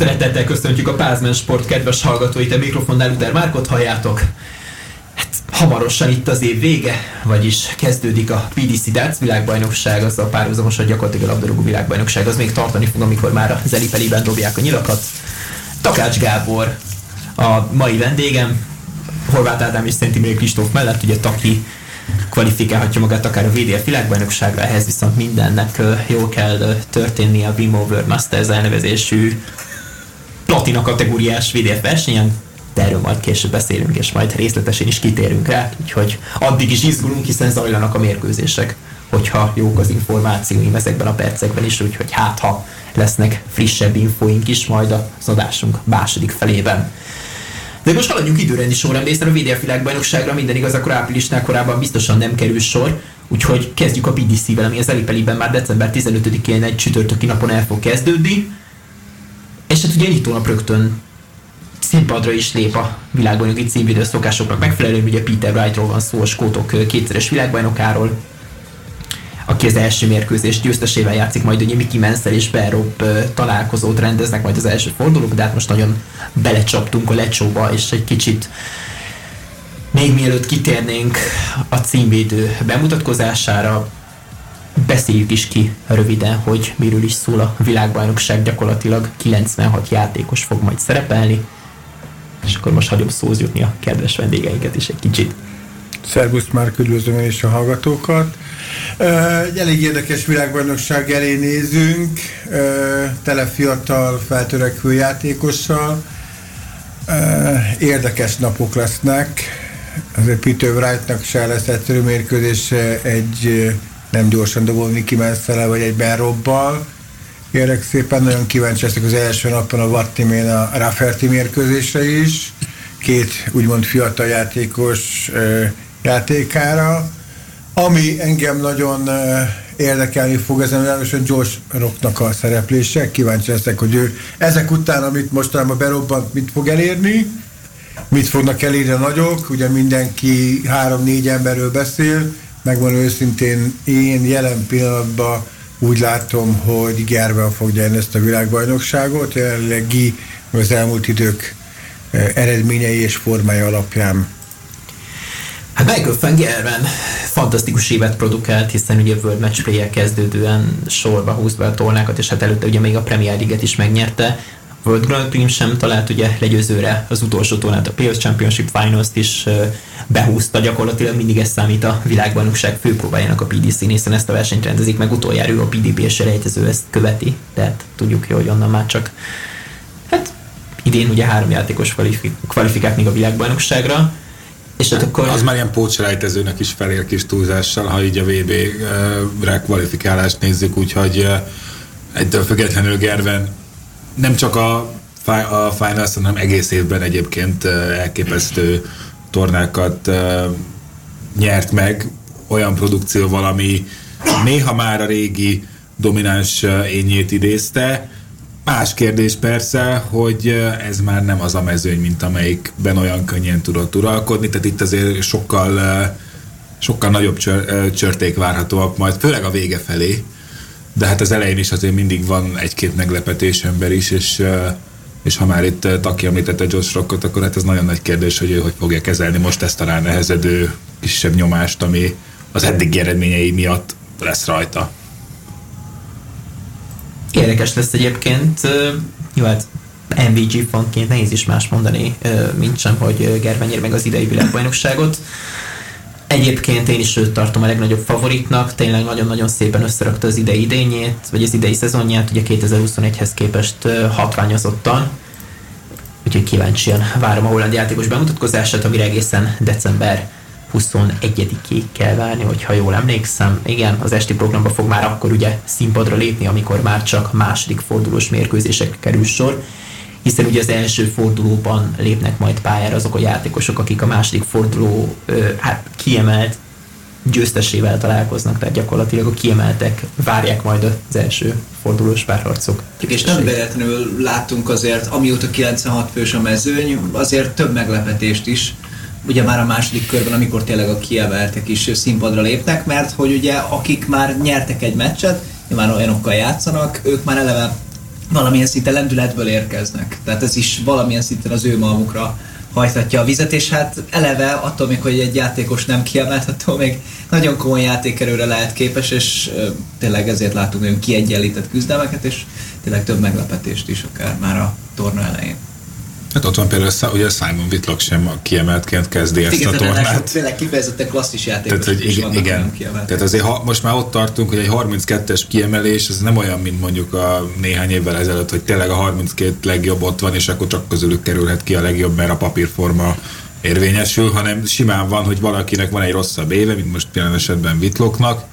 Szeretettel köszöntjük a Pázmen Sport kedves hallgatóit, a mikrofonnál Luther Márkot halljátok. Hát hamarosan itt az év vége, vagyis kezdődik a PDC Darts világbajnokság, az a párhuzamosan gyakorlatilag a labdarúgó világbajnokság, az még tartani fog, amikor már a zelipeliben dobják a nyilakat. Takács Gábor a mai vendégem, Horváth Ádám és Szent Imre Kristóf mellett, ugye Taki kvalifikálhatja magát akár a VDF világbajnokságra, ehhez viszont mindennek jól kell történnie a Wim Over Masters elnevezésű platina kategóriás VDF versenyen, de erről majd később beszélünk, és majd részletesen is kitérünk rá, úgyhogy addig is izgulunk, hiszen zajlanak a mérkőzések, hogyha jók az információim ezekben a percekben is, úgyhogy hát ha lesznek frissebb infóink is majd az adásunk második felében. De most haladjunk időrendi sorrendben, hiszen a VDF világbajnokságra minden igaz, akkor áprilisnál korábban biztosan nem kerül sor, úgyhogy kezdjük a PDC-vel, ami az Elipeliben már december 15-én egy csütörtöki napon el fog kezdődni. És hát ugye nyitónap rögtön színpadra is lép a világbajnoki címvédő szokásoknak megfelelően, ugye Peter Wrightról van szó, a skótok kétszeres világbajnokáról, aki az első mérkőzés győztesével játszik, majd ugye Mickey Mansell és Berob találkozót rendeznek majd az első fordulók, de hát most nagyon belecsaptunk a lecsóba, és egy kicsit még mielőtt kitérnénk a címvédő bemutatkozására, beszéljük is ki röviden, hogy miről is szól a világbajnokság, gyakorlatilag 96 játékos fog majd szerepelni, és akkor most hagyom szóz jutni a kedves vendégeinket is egy kicsit. Szervusz már üdvözlöm és a hallgatókat. Egy elég érdekes világbajnokság elé nézünk, tele fiatal, feltörekvő játékossal. Érdekes napok lesznek. Azért Peter Wrightnak se lesz egyszerű mérkőzés egy nem gyorsan dobó Miki Menszele, vagy egy Ben Robbal. Kérek szépen, nagyon kíváncsi leszek az első napon a Vattimén a Rafferty mérkőzésre is. Két úgymond fiatal játékos játékára. Ami engem nagyon érdekelni fog ezen a George Rocknak a szereplése. Kíváncsi leszek, hogy ő ezek után, amit mostanában berobbant, mit fog elérni, mit fognak elérni a nagyok, ugye mindenki három-négy emberről beszél, megvan őszintén én jelen pillanatban úgy látom, hogy Gerben fog nyerni ezt a világbajnokságot, jelenlegi az elmúlt idők eredményei és formája alapján Hát Michael Fengerben fantasztikus évet produkált, hiszen ugye World Match play kezdődően sorba húzva a tornákat, és hát előtte ugye még a Premier League-et is megnyerte. World Grand Prix sem talált ugye legyőzőre az utolsó tornát, a PS Championship Finals-t is behúzta, gyakorlatilag mindig ez számít a világbajnokság főpróbájának a PDC-n, hiszen ezt a versenyt rendezik meg utoljára, a PDP-s rejtező ezt követi, tehát tudjuk jó, hogy onnan már csak hát idén ugye három játékos kvalifikált még a világbajnokságra, és hát akkor... Az már ilyen pócselejtezőnek is felér kis túlzással, ha így a VB-re kvalifikálást nézzük, úgyhogy egytől függetlenül Gerven nem csak a, a Finals, hanem egész évben egyébként elképesztő tornákat nyert meg olyan produkcióval, ami néha már a régi domináns ényét idézte, Más kérdés persze, hogy ez már nem az a mezőny, mint amelyikben olyan könnyen tudott uralkodni, tehát itt azért sokkal, sokkal nagyobb csör, csörték várhatóak majd, főleg a vége felé, de hát az elején is azért mindig van egy-két meglepetés ember is, és, és ha már itt Taki említette Josh Rockot, akkor hát ez nagyon nagy kérdés, hogy ő hogy fogja kezelni most ezt a ránehezedő kisebb nyomást, ami az eddigi eredményei miatt lesz rajta. Érdekes lesz egyébként, jó, hát MVG fontként nehéz is más mondani, mint sem, hogy Gerben meg az idei világbajnokságot. Egyébként én is őt tartom a legnagyobb favoritnak, tényleg nagyon-nagyon szépen összerakta az idei idényét, vagy az idei szezonját, ugye 2021-hez képest hatványozottan. Úgyhogy kíváncsian várom a holland játékos bemutatkozását, amire egészen december 21-ig kell várni, hogyha jól emlékszem. Igen, az esti programba fog már akkor ugye színpadra lépni, amikor már csak második fordulós mérkőzések kerül sor hiszen ugye az első fordulóban lépnek majd pályára azok a játékosok, akik a második forduló hát kiemelt győztesével találkoznak, tehát gyakorlatilag a kiemeltek várják majd az első fordulós párharcok. És nem véletlenül láttunk azért, amióta 96 fős a mezőny, azért több meglepetést is ugye már a második körben, amikor tényleg a kiemeltek is színpadra lépnek, mert hogy ugye akik már nyertek egy meccset, nyilván olyanokkal játszanak, ők már eleve valamilyen szinten lendületből érkeznek. Tehát ez is valamilyen szinten az ő malmukra hajtatja a vizet, és hát eleve attól még, hogy egy játékos nem kiemelt, attól még nagyon komoly játékerőre lehet képes, és tényleg ezért látunk nagyon kiegyenlített küzdelmeket, és tényleg több meglepetést is akár már a torna elején. Hát ott van például ugye Simon Whitlock sem kiemeltként kezdi ezt igen, a tornát. Tényleg kifejezetten klasszis játékosok tehát, hogy igen, igen. Tehát azért ha, most már ott tartunk, hogy egy 32-es kiemelés, ez nem olyan, mint mondjuk a néhány évvel ezelőtt, hogy tényleg a 32 legjobb ott van, és akkor csak közülük kerülhet ki a legjobb, mert a papírforma érvényesül, hanem simán van, hogy valakinek van egy rosszabb éve, mint most jelen esetben Whitlocknak,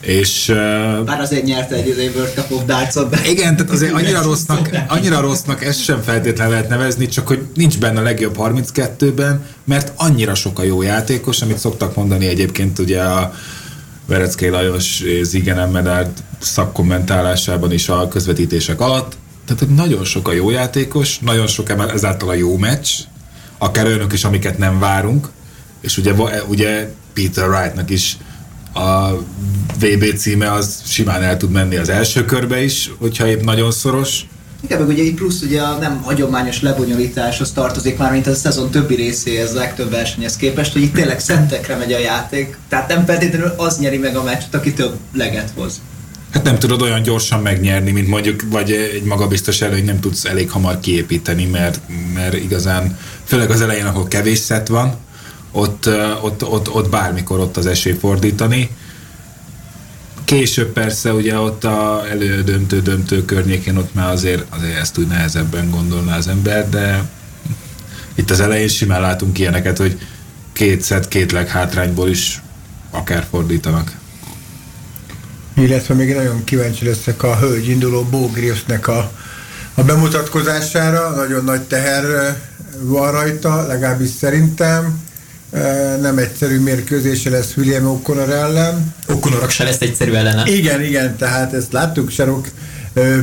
és, uh, Bár azért nyerte egy az World Cup of Darts-ot, de... Igen, tehát azért annyira rossznak, annyira rossznak ezt sem feltétlenül lehet nevezni, csak hogy nincs benne a legjobb 32-ben, mert annyira sok a jó játékos, amit szoktak mondani egyébként ugye a Vereckei Lajos Zigenem Medard szakkommentálásában is a közvetítések alatt. Tehát hogy nagyon sok a jó játékos, nagyon sok ezáltal a jó meccs, akár olyanok is, amiket nem várunk, és ugye, ugye Peter Wrightnak is a VB címe az simán el tud menni az első körbe is, hogyha épp nagyon szoros. Igen, meg ugye itt plusz ugye a nem hagyományos lebonyolításhoz tartozik már, mint a szezon többi részéhez, legtöbb versenyhez képest, hogy itt tényleg szentekre megy a játék, tehát nem feltétlenül az nyeri meg a meccset, aki több leget hoz. Hát nem tudod olyan gyorsan megnyerni, mint mondjuk, vagy egy magabiztos előny nem tudsz elég hamar kiépíteni, mert, mert igazán, főleg az elején, ahol kevés szett van, ott, ott, ott, ott bármikor ott az esély fordítani. Később persze ugye ott a elődöntő döntő környékén ott már azért, azért ezt úgy nehezebben gondolná az ember, de itt az elején simán látunk ilyeneket, hogy két szet, két leghátrányból is akár fordítanak. Illetve még nagyon kíváncsi leszek a hölgy induló Bógriusnek a, a bemutatkozására. Nagyon nagy teher van rajta, legalábbis szerintem nem egyszerű mérkőzése lesz William O'Connor ellen. O'Connorok se lesz egyszerű ellene. Igen, igen, tehát ezt láttuk Sarok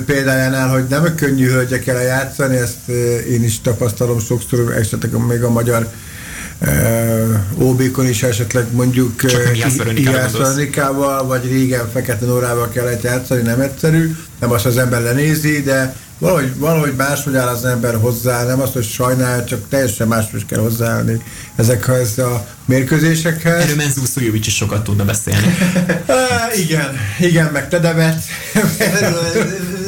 példájánál, hogy nem könnyű hölgyek el játszani, ezt én is tapasztalom sokszor, esetleg még a magyar OB-kon is esetleg mondjuk Ijász vagy régen Fekete Nórával kellett játszani, nem egyszerű, nem azt az ember lenézi, de valahogy, valahogy máshogy áll az ember hozzá, nem azt, hogy sajnál, csak teljesen máshogy kell hozzáállni ezekhez a mérkőzésekhez. Erről Menzu Szújovics is sokat tudna beszélni. Igen, igen, meg te devet.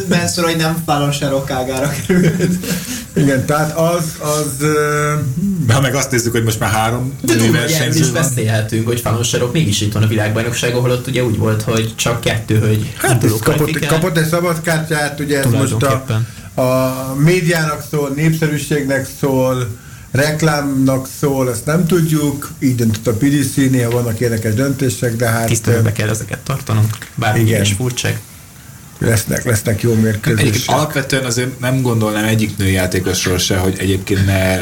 Menszor, hogy nem fálon se rokkágára került. Igen, tehát az, az... Uh... Ha meg azt nézzük, hogy most már három De versenyző is beszélhetünk, hogy Fallon Serok mégis itt van a világbajnokság, ahol ott ugye úgy volt, hogy csak kettő, hogy hát kapott, kapott egy szabad kártyát, ugye ez most a, a médiának szól, népszerűségnek szól, reklámnak szól, ezt nem tudjuk, így döntött a PDC, néha vannak érdekes döntések, de hát... Tiszteletbe kell ezeket tartanunk, bármi is furcsák. Lesznek, lesznek jó mérkőzések. Alapvetően azért nem gondolnám egyik nőjátékosról se, hogy egyébként ne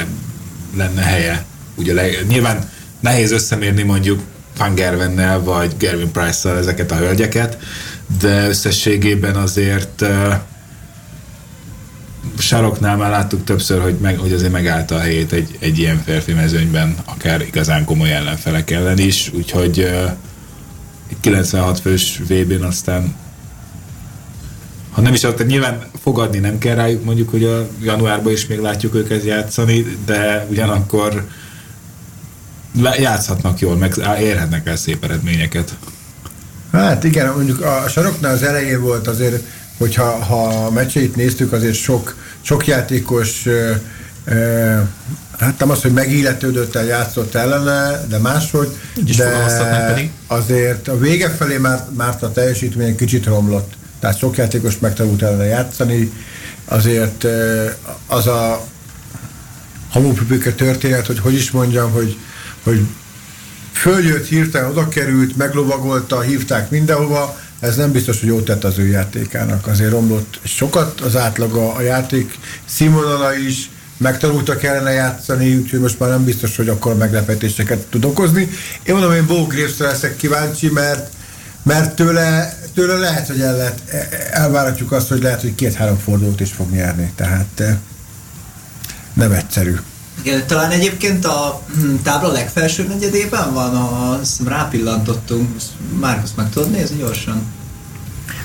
lenne helye. Ugye le, nyilván nehéz összemérni mondjuk Van Gervennel vagy Gervin Price-szal ezeket a hölgyeket, de összességében azért uh, saroknál már láttuk többször, hogy, meg, hogy azért megállta a helyét egy, egy ilyen férfi mezőnyben, akár igazán komoly ellenfelek ellen is, úgyhogy uh, 96 fős VB-n aztán ha nem is, tehát nyilván fogadni nem kell rájuk, mondjuk, hogy a januárban is még látjuk őket játszani, de ugyanakkor játszhatnak jól, meg érhetnek el szép eredményeket. Hát igen, mondjuk a saroknál az elején volt azért, hogyha ha a meccseit néztük, azért sok, sok játékos e, hát nem az, hogy megilletődött el, játszott ellene, de máshogy, de azért a vége felé már, már a teljesítmény kicsit romlott tehát sok játékos megtanult ellene játszani, azért az a hamupipike történet, hogy hogy is mondjam, hogy, hogy följött, hirtelen oda került, meglovagolta, hívták mindenhova, ez nem biztos, hogy jót tett az ő játékának. Azért romlott sokat az átlaga, a játék színvonala is, megtanultak ellene játszani, úgyhogy most már nem biztos, hogy akkor meglepetéseket tud okozni. Én mondom, én Bo leszek kíváncsi, mert mert tőle, tőle lehet, hogy el lehet, elvárhatjuk azt, hogy lehet, hogy két-három fordulót is fog nyerni, tehát eh, nem egyszerű. Igen, talán egyébként a hm, tábla legfelső negyedében van, a, rápillantottunk, Márkusz meg tudod nézni gyorsan?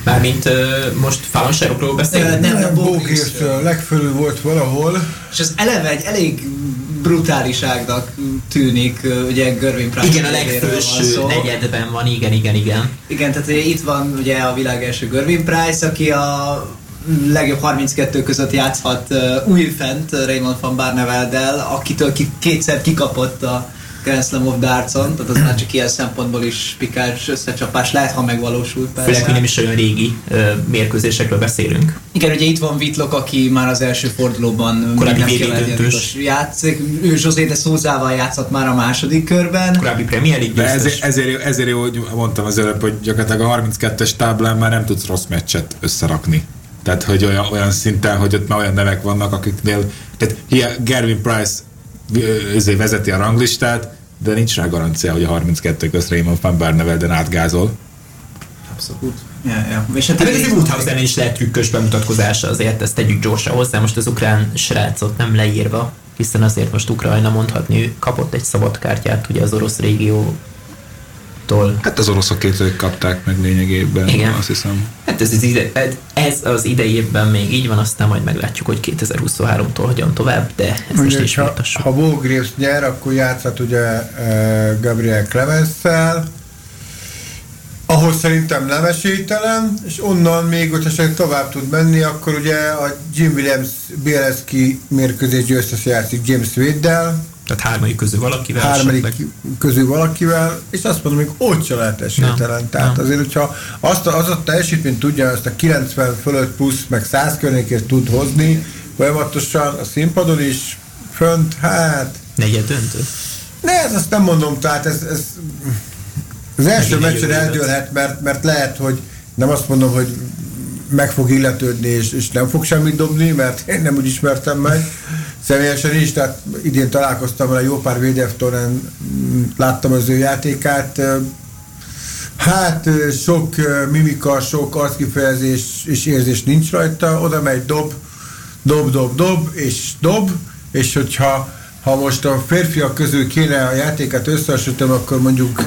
Mármint uh, most fálanságokról beszélünk? Nem, Nem, nem, Bógrészről legfölül volt valahol. És ez eleve egy elég brutális ágnak tűnik, ugye Görvin Price Igen, a legfőső negyedben van, igen, igen, igen. Igen, tehát ugye itt van ugye a világ első Görvin Price, aki a legjobb 32 között játszhat uh, újfent Raymond van Barneveldel, akitől ki, kétszer kikapott a Grand Slam of Darts-on, tehát az már csak ilyen szempontból is pikáns összecsapás lehet, ha megvalósul persze. Főleg, hogy nem is olyan régi uh, mérkőzésekről beszélünk. Igen, ugye itt van Whitlock, aki már az első fordulóban Korábbi döntős. játszik. Ő José de Szózával játszott már a második körben. Korábbi Premier League ezért, ezért, ezért jó, hogy mondtam az előbb, hogy gyakorlatilag a 32-es táblán már nem tudsz rossz meccset összerakni. Tehát, hogy olyan, olyan szinten, hogy ott már olyan nevek vannak, akiknél, tehát hiá, Gervin Price ö, vezeti a ranglistát, de nincs rá garancia, hogy a 32 közt Raymond van Barnevelden átgázol. Abszolút. Ja, ja. És hát Hát ez Woodhouse is lehet trükkös bemutatkozása, azért ezt tegyük gyorsan hozzá. Most az ukrán srácot nem leírva, hiszen azért most Ukrajna mondhatni, ő kapott egy szabad kártyát ugye az orosz régiótól. Hát az oroszok két ők kapták meg lényegében, Igen. azt hiszem. Hát ez az, ide, ez az idejében még így van, aztán majd meglátjuk, hogy 2023-tól hogyan tovább, de ez most Ugye, is ha, vitassuk. ha Bógrész nyer, akkor játszhat ugye eh, Gabriel Clemens-szel, ahol szerintem nem esélytelen, és onnan még, hogyha esetleg tovább tud menni, akkor ugye a Jim Williams Bielski mérkőzés győztes játszik James Wade-del, Tehát hármadik közül valakivel esetleg. közül valakivel, és azt mondom, hogy ott se lehet esélytelen. Tehát nem. azért, hogyha azt a, az a teljesítményt tudja, azt a 90 fölött plusz, meg 100 környékét tud hozni, folyamatosan a színpadon is, fönt, hát, Negyed döntő. ne, ez azt nem mondom, tehát ez, ez az első meccsen eldőlhet, mert, mert lehet, hogy nem azt mondom, hogy meg fog illetődni, és, és nem fog semmit dobni, mert én nem úgy ismertem meg. Személyesen is, tehát idén találkoztam vele jó pár VDF tornán, mm, láttam az ő játékát. Hát sok mimika, sok arckifejezés és érzés nincs rajta, oda megy, dob, dob, dob, dob, és dob, és hogyha ha most a férfiak közül kéne a játékát összehasonlítom, akkor mondjuk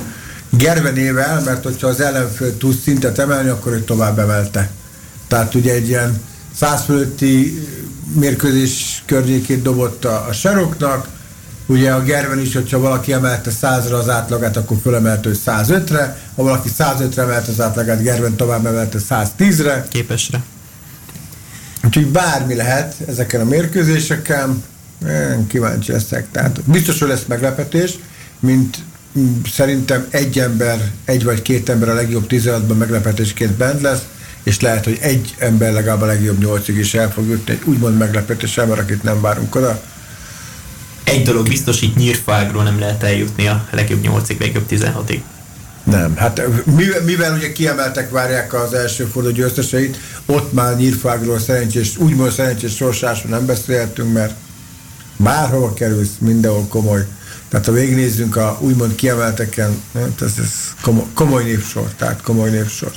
Gervenével, mert hogyha az ellenfél tud szintet emelni, akkor ő tovább emelte. Tehát ugye egy ilyen 100 fölötti mérkőzés környékét dobott a, a saroknak, Ugye a Gerven is, hogyha valaki emelte 100-ra az átlagát, akkor fölemelte ő 105-re, ha valaki 105-re emelte az átlagát, Gerven tovább emelte 110-re. Képesre. Úgyhogy bármi lehet ezeken a mérkőzéseken, én kíváncsi leszek. Tehát biztos, hogy lesz meglepetés, mint szerintem egy ember, egy vagy két ember a legjobb 16-ban meglepetésként bent lesz, és lehet, hogy egy ember legalább a legjobb 8 is el fog jutni, egy úgymond meglepetés ember, akit nem várunk oda. Egy dolog biztos, itt nyírfágról nem lehet eljutni a legjobb 8-ig, legjobb 16-ig. Nem, hát mivel, mivel ugye kiemeltek várják az első forduló győzteseit, ott már nyírfágról szerencsés, úgymond szerencsés sorsásról nem beszélhetünk, mert bárhova kerülsz, mindenhol komoly. Tehát ha végignézzünk a úgymond kiemelteken, hát ez, ez komoly, komoly névsor, tehát komoly névsor.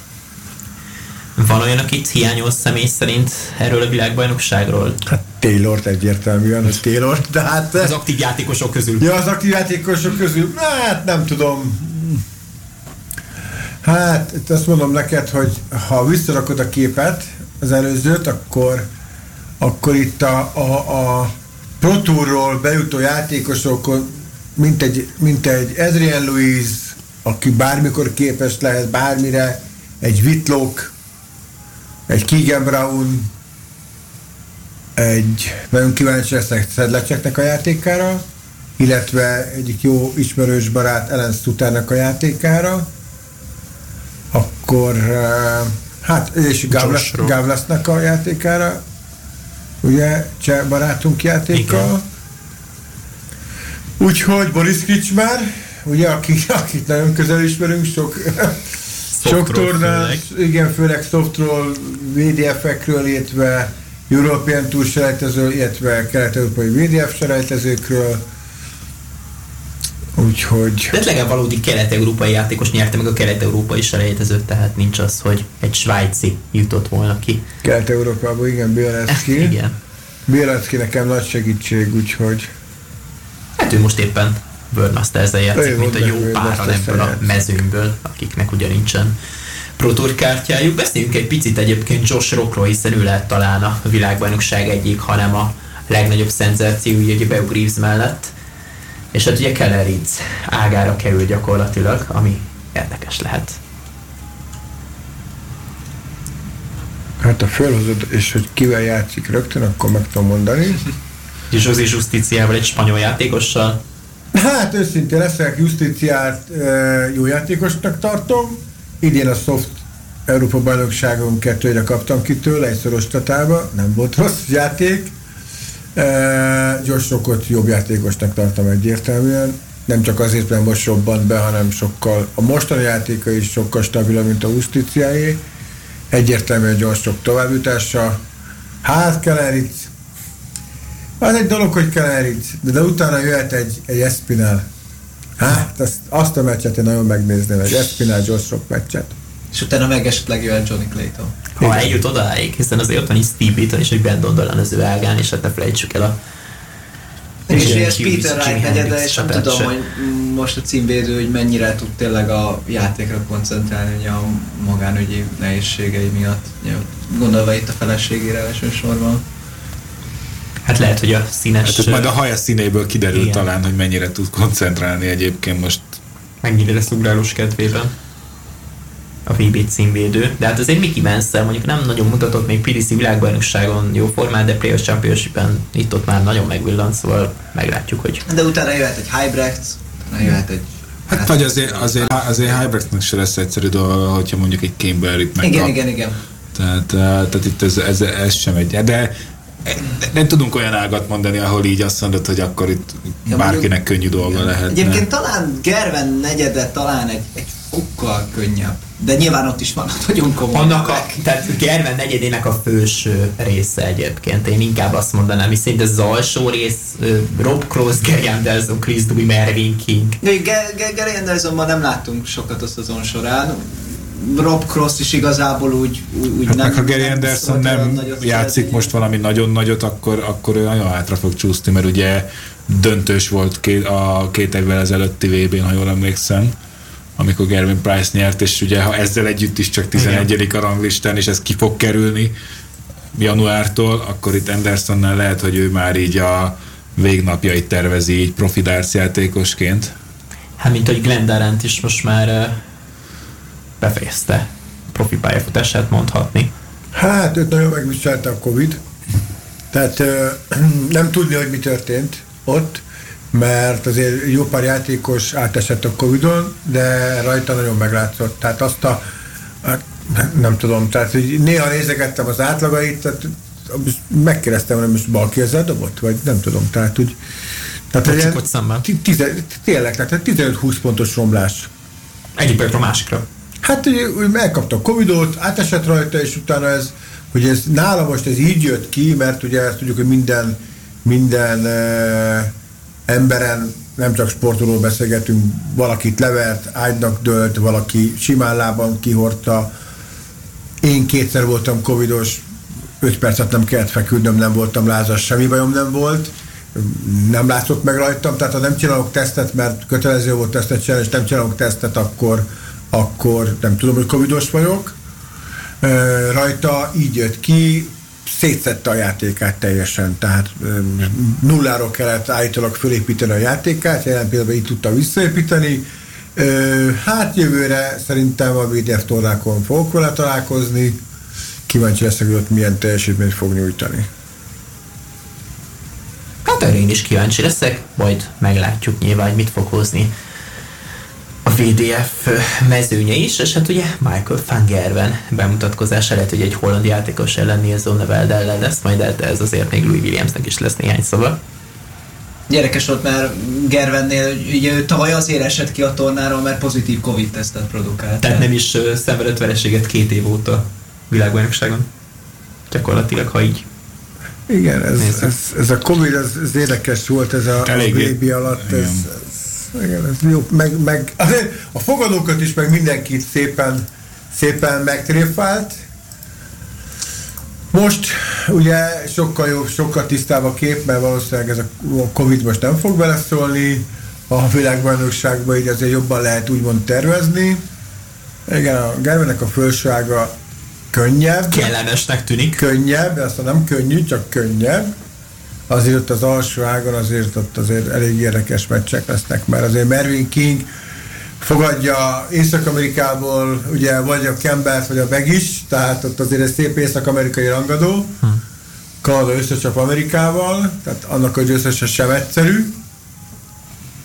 Van olyan, akit hiányol személy szerint erről a világbajnokságról? Hát Taylor egyértelműen, hogy Taylor, de hát... Az aktív játékosok közül. Ja, az aktív játékosok közül, hát nem tudom. Hát, itt azt mondom neked, hogy ha visszarakod a képet, az előzőt, akkor, akkor itt a, a, a Pro Tourról bejutó játékosok, mint egy, mint egy Adrian Louise, aki bármikor képes lehet bármire, egy Whitlock, egy Keegan Brown, egy nagyon kíváncsi leszek Szedlecseknek a játékára, illetve egyik jó ismerős barát Ellen Suternek a játékára, akkor eh, hát és Gavlas, Gavlasnak a játékára, ugye cseh barátunk játéka. Igen. Úgyhogy Boris Kicsmár, ugye, aki, akit nagyon közel ismerünk, sok, sok főleg. igen, főleg softról, VDF-ekről, illetve European Tour selejtező, illetve kelet-európai VDF selejtezőkről. Úgyhogy De legalább valódi kelet-európai játékos nyerte meg a kelet-európai selejtezőt, tehát nincs az, hogy egy svájci jutott volna ki. Kelet-Európában, igen, Bielecki. Igen. Bielecki nekem nagy segítség, úgyhogy Hát ő most éppen Burnmaster-zel játszik, mint a jó páran ebből a mezőnyből, akiknek ugye nincsen Pro Tour kártyájuk. Beszéljünk egy picit egyébként Josh Rockról, hiszen ő lehet talán a világbajnokság egyik, hanem a legnagyobb szenzáció, ugye Beau Greaves mellett. És hát ugye Keller ágára kerül gyakorlatilag, ami érdekes lehet. Hát ha felhozod, és hogy kivel játszik rögtön, akkor meg tudom mondani. José Justiciával, egy spanyol játékossal. Hát őszintén leszek, Justiciát jó játékosnak tartom. Idén a Soft Európa bajnokságon kettőre kaptam ki tőle, egy szoros tatába, nem volt rossz játék. Josh Rockot jobb játékosnak tartom egyértelműen. Nem csak azért, mert most robbant be, hanem sokkal, a mostani játéka is sokkal stabilabb, mint a Justiciáé egyértelműen gyors sok továbbjutása. Hát Keleric, az egy dolog, hogy Keleric, de, de utána jöhet egy, egy Espinal. Hát, azt, azt a meccset én nagyon megnézném, egy Espinal gyors sok meccset. És utána meg esetleg jöhet Johnny Clayton. Ha eljut odáig, hiszen azért ott van is Steve Beaton és egy Brandon Dolan az ő ágán, és hát ne felejtsük el a és ez Peter Wright negyede, és nem tudom, hogy most a címvédő, hogy mennyire tud tényleg a játékra koncentrálni ugye a magánügyi nehézségei miatt, gondolva itt a feleségére elsősorban. Hát lehet, hogy a színes... Hát majd a haja színéből kiderül igen. talán, hogy mennyire tud koncentrálni egyébként most. Mennyire lesz ugrálós kedvében a VB címvédő, de hát azért Mickey Mansell mondjuk nem nagyon mutatott még PDC világbajnokságon jó formát, de Players championship itt-ott már nagyon megvillant, szóval meglátjuk, hogy... De utána jöhet egy Hybrecht, utána jöhet egy Hát, hát vagy azért, azért, azért Hybrechtnek se lesz egyszerű dolga, hogyha mondjuk egy Kimberly-t megkap. Igen, igen, igen. Tehát, tehát itt ez, ez, ez sem egy, de nem tudunk olyan ágat mondani, ahol így azt mondod, hogy akkor itt ja, bárkinek könnyű dolga lehet. Egyébként talán Gerven negyede talán egy, egy fokkal könnyebb. De nyilván ott is van nagyon komoly. Annak a, tehát Gerben negyedének a főső része egyébként. Én inkább azt mondanám, hogy szerint ez az alsó rész, Rob Cross, Gary Anderson, Chris Duby, Mervyn King. Gary Andersonban nem láttunk sokat a szezon során. Rob Cross is igazából úgy, úgy hát nem... ha Gary Anderson nem játszik most valami nagyon nagyot, akkor, akkor ő nagyon hátra fog csúszni, mert ugye döntős volt két, a két évvel ezelőtti VB-n, ha jól emlékszem amikor Gervin Price nyert, és ugye ha ezzel együtt is csak 11. a ranglistán, és ez ki fog kerülni januártól, akkor itt Andersonnál lehet, hogy ő már így a végnapjait tervezi így profi játékosként. Hát, mint hogy Glenn Durant is most már befejezte profi pályafutását mondhatni. Hát, őt nagyon megviselte a Covid. Tehát nem tudni, hogy mi történt ott mert azért jó pár játékos átesett a Covid-on, de rajta nagyon meglátszott. Tehát azt a, hát nem tudom, tehát hogy néha nézegettem az átlagait, tehát megkérdeztem, hogy most bal kézzel dobott, vagy nem tudom, tehát úgy tehát egy szemben. Tényleg, tehát 15-20 pontos romlás. Egyik percről másikra. Hát hogy megkapta a Covidot, átesett rajta, és utána ez, hogy ez nála most ez így jött ki, mert ugye ezt tudjuk, hogy minden minden uh, emberen, nem csak sportolóról beszélgetünk, valakit levert, ágynak dölt, valaki simán lában kihordta. Én kétszer voltam covidos, öt percet nem kellett feküdnöm, nem voltam lázas, semmi bajom nem volt. Nem látszott meg rajtam, tehát ha nem csinálok tesztet, mert kötelező volt tesztet csinálni, és nem csinálok tesztet, akkor, akkor nem tudom, hogy covidos vagyok. Rajta így jött ki, szétszette a játékát teljesen, tehát nulláról kellett állítólag fölépíteni a játékát, jelen például így tudta visszaépíteni. Hát jövőre szerintem a VDF tornákon fogok vele találkozni, kíváncsi leszek, hogy ott milyen teljesítményt fog nyújtani. Hát erre én is kíváncsi leszek, majd meglátjuk nyilván, hogy mit fog hozni a VDF mezőnye is, és hát ugye Michael van Gerven bemutatkozása lehet, hogy egy holland játékos ellen Nils Zonneveld ellen lesz majd, de ez azért még Louis Williamsnek is lesz néhány szava. Gyerekes volt már Gervennél, ugye ő tavaly azért esett ki a tornáról, mert pozitív Covid-tesztet produkált. Tehát nem is szenvedett vereséget két év óta világbajnokságon. Gyakorlatilag, ha így igen, ez, ez, ez, a Covid, ez, ez érdekes volt, ez a, a baby alatt, ez, igen, ez jó. Meg, meg a fogadókat is, meg mindenkit szépen, szépen megtréfált. Most ugye sokkal jobb, sokkal tisztább a kép, mert valószínűleg ez a Covid most nem fog beleszólni a világbajnokságban, így azért jobban lehet úgymond tervezni. Igen, a Gervenek a fölsága könnyebb. Kellemesnek tűnik. Könnyebb, azt nem könnyű, csak könnyebb. Azért ott az alsó ágon azért ott azért elég érdekes meccsek lesznek, mert azért Mervin King fogadja Észak-Amerikából ugye vagy a Kembert, vagy a Begis, tehát ott azért egy szép észak-amerikai rangadó. Hm. Kanada összecsap Amerikával, tehát annak a győztese sem egyszerű.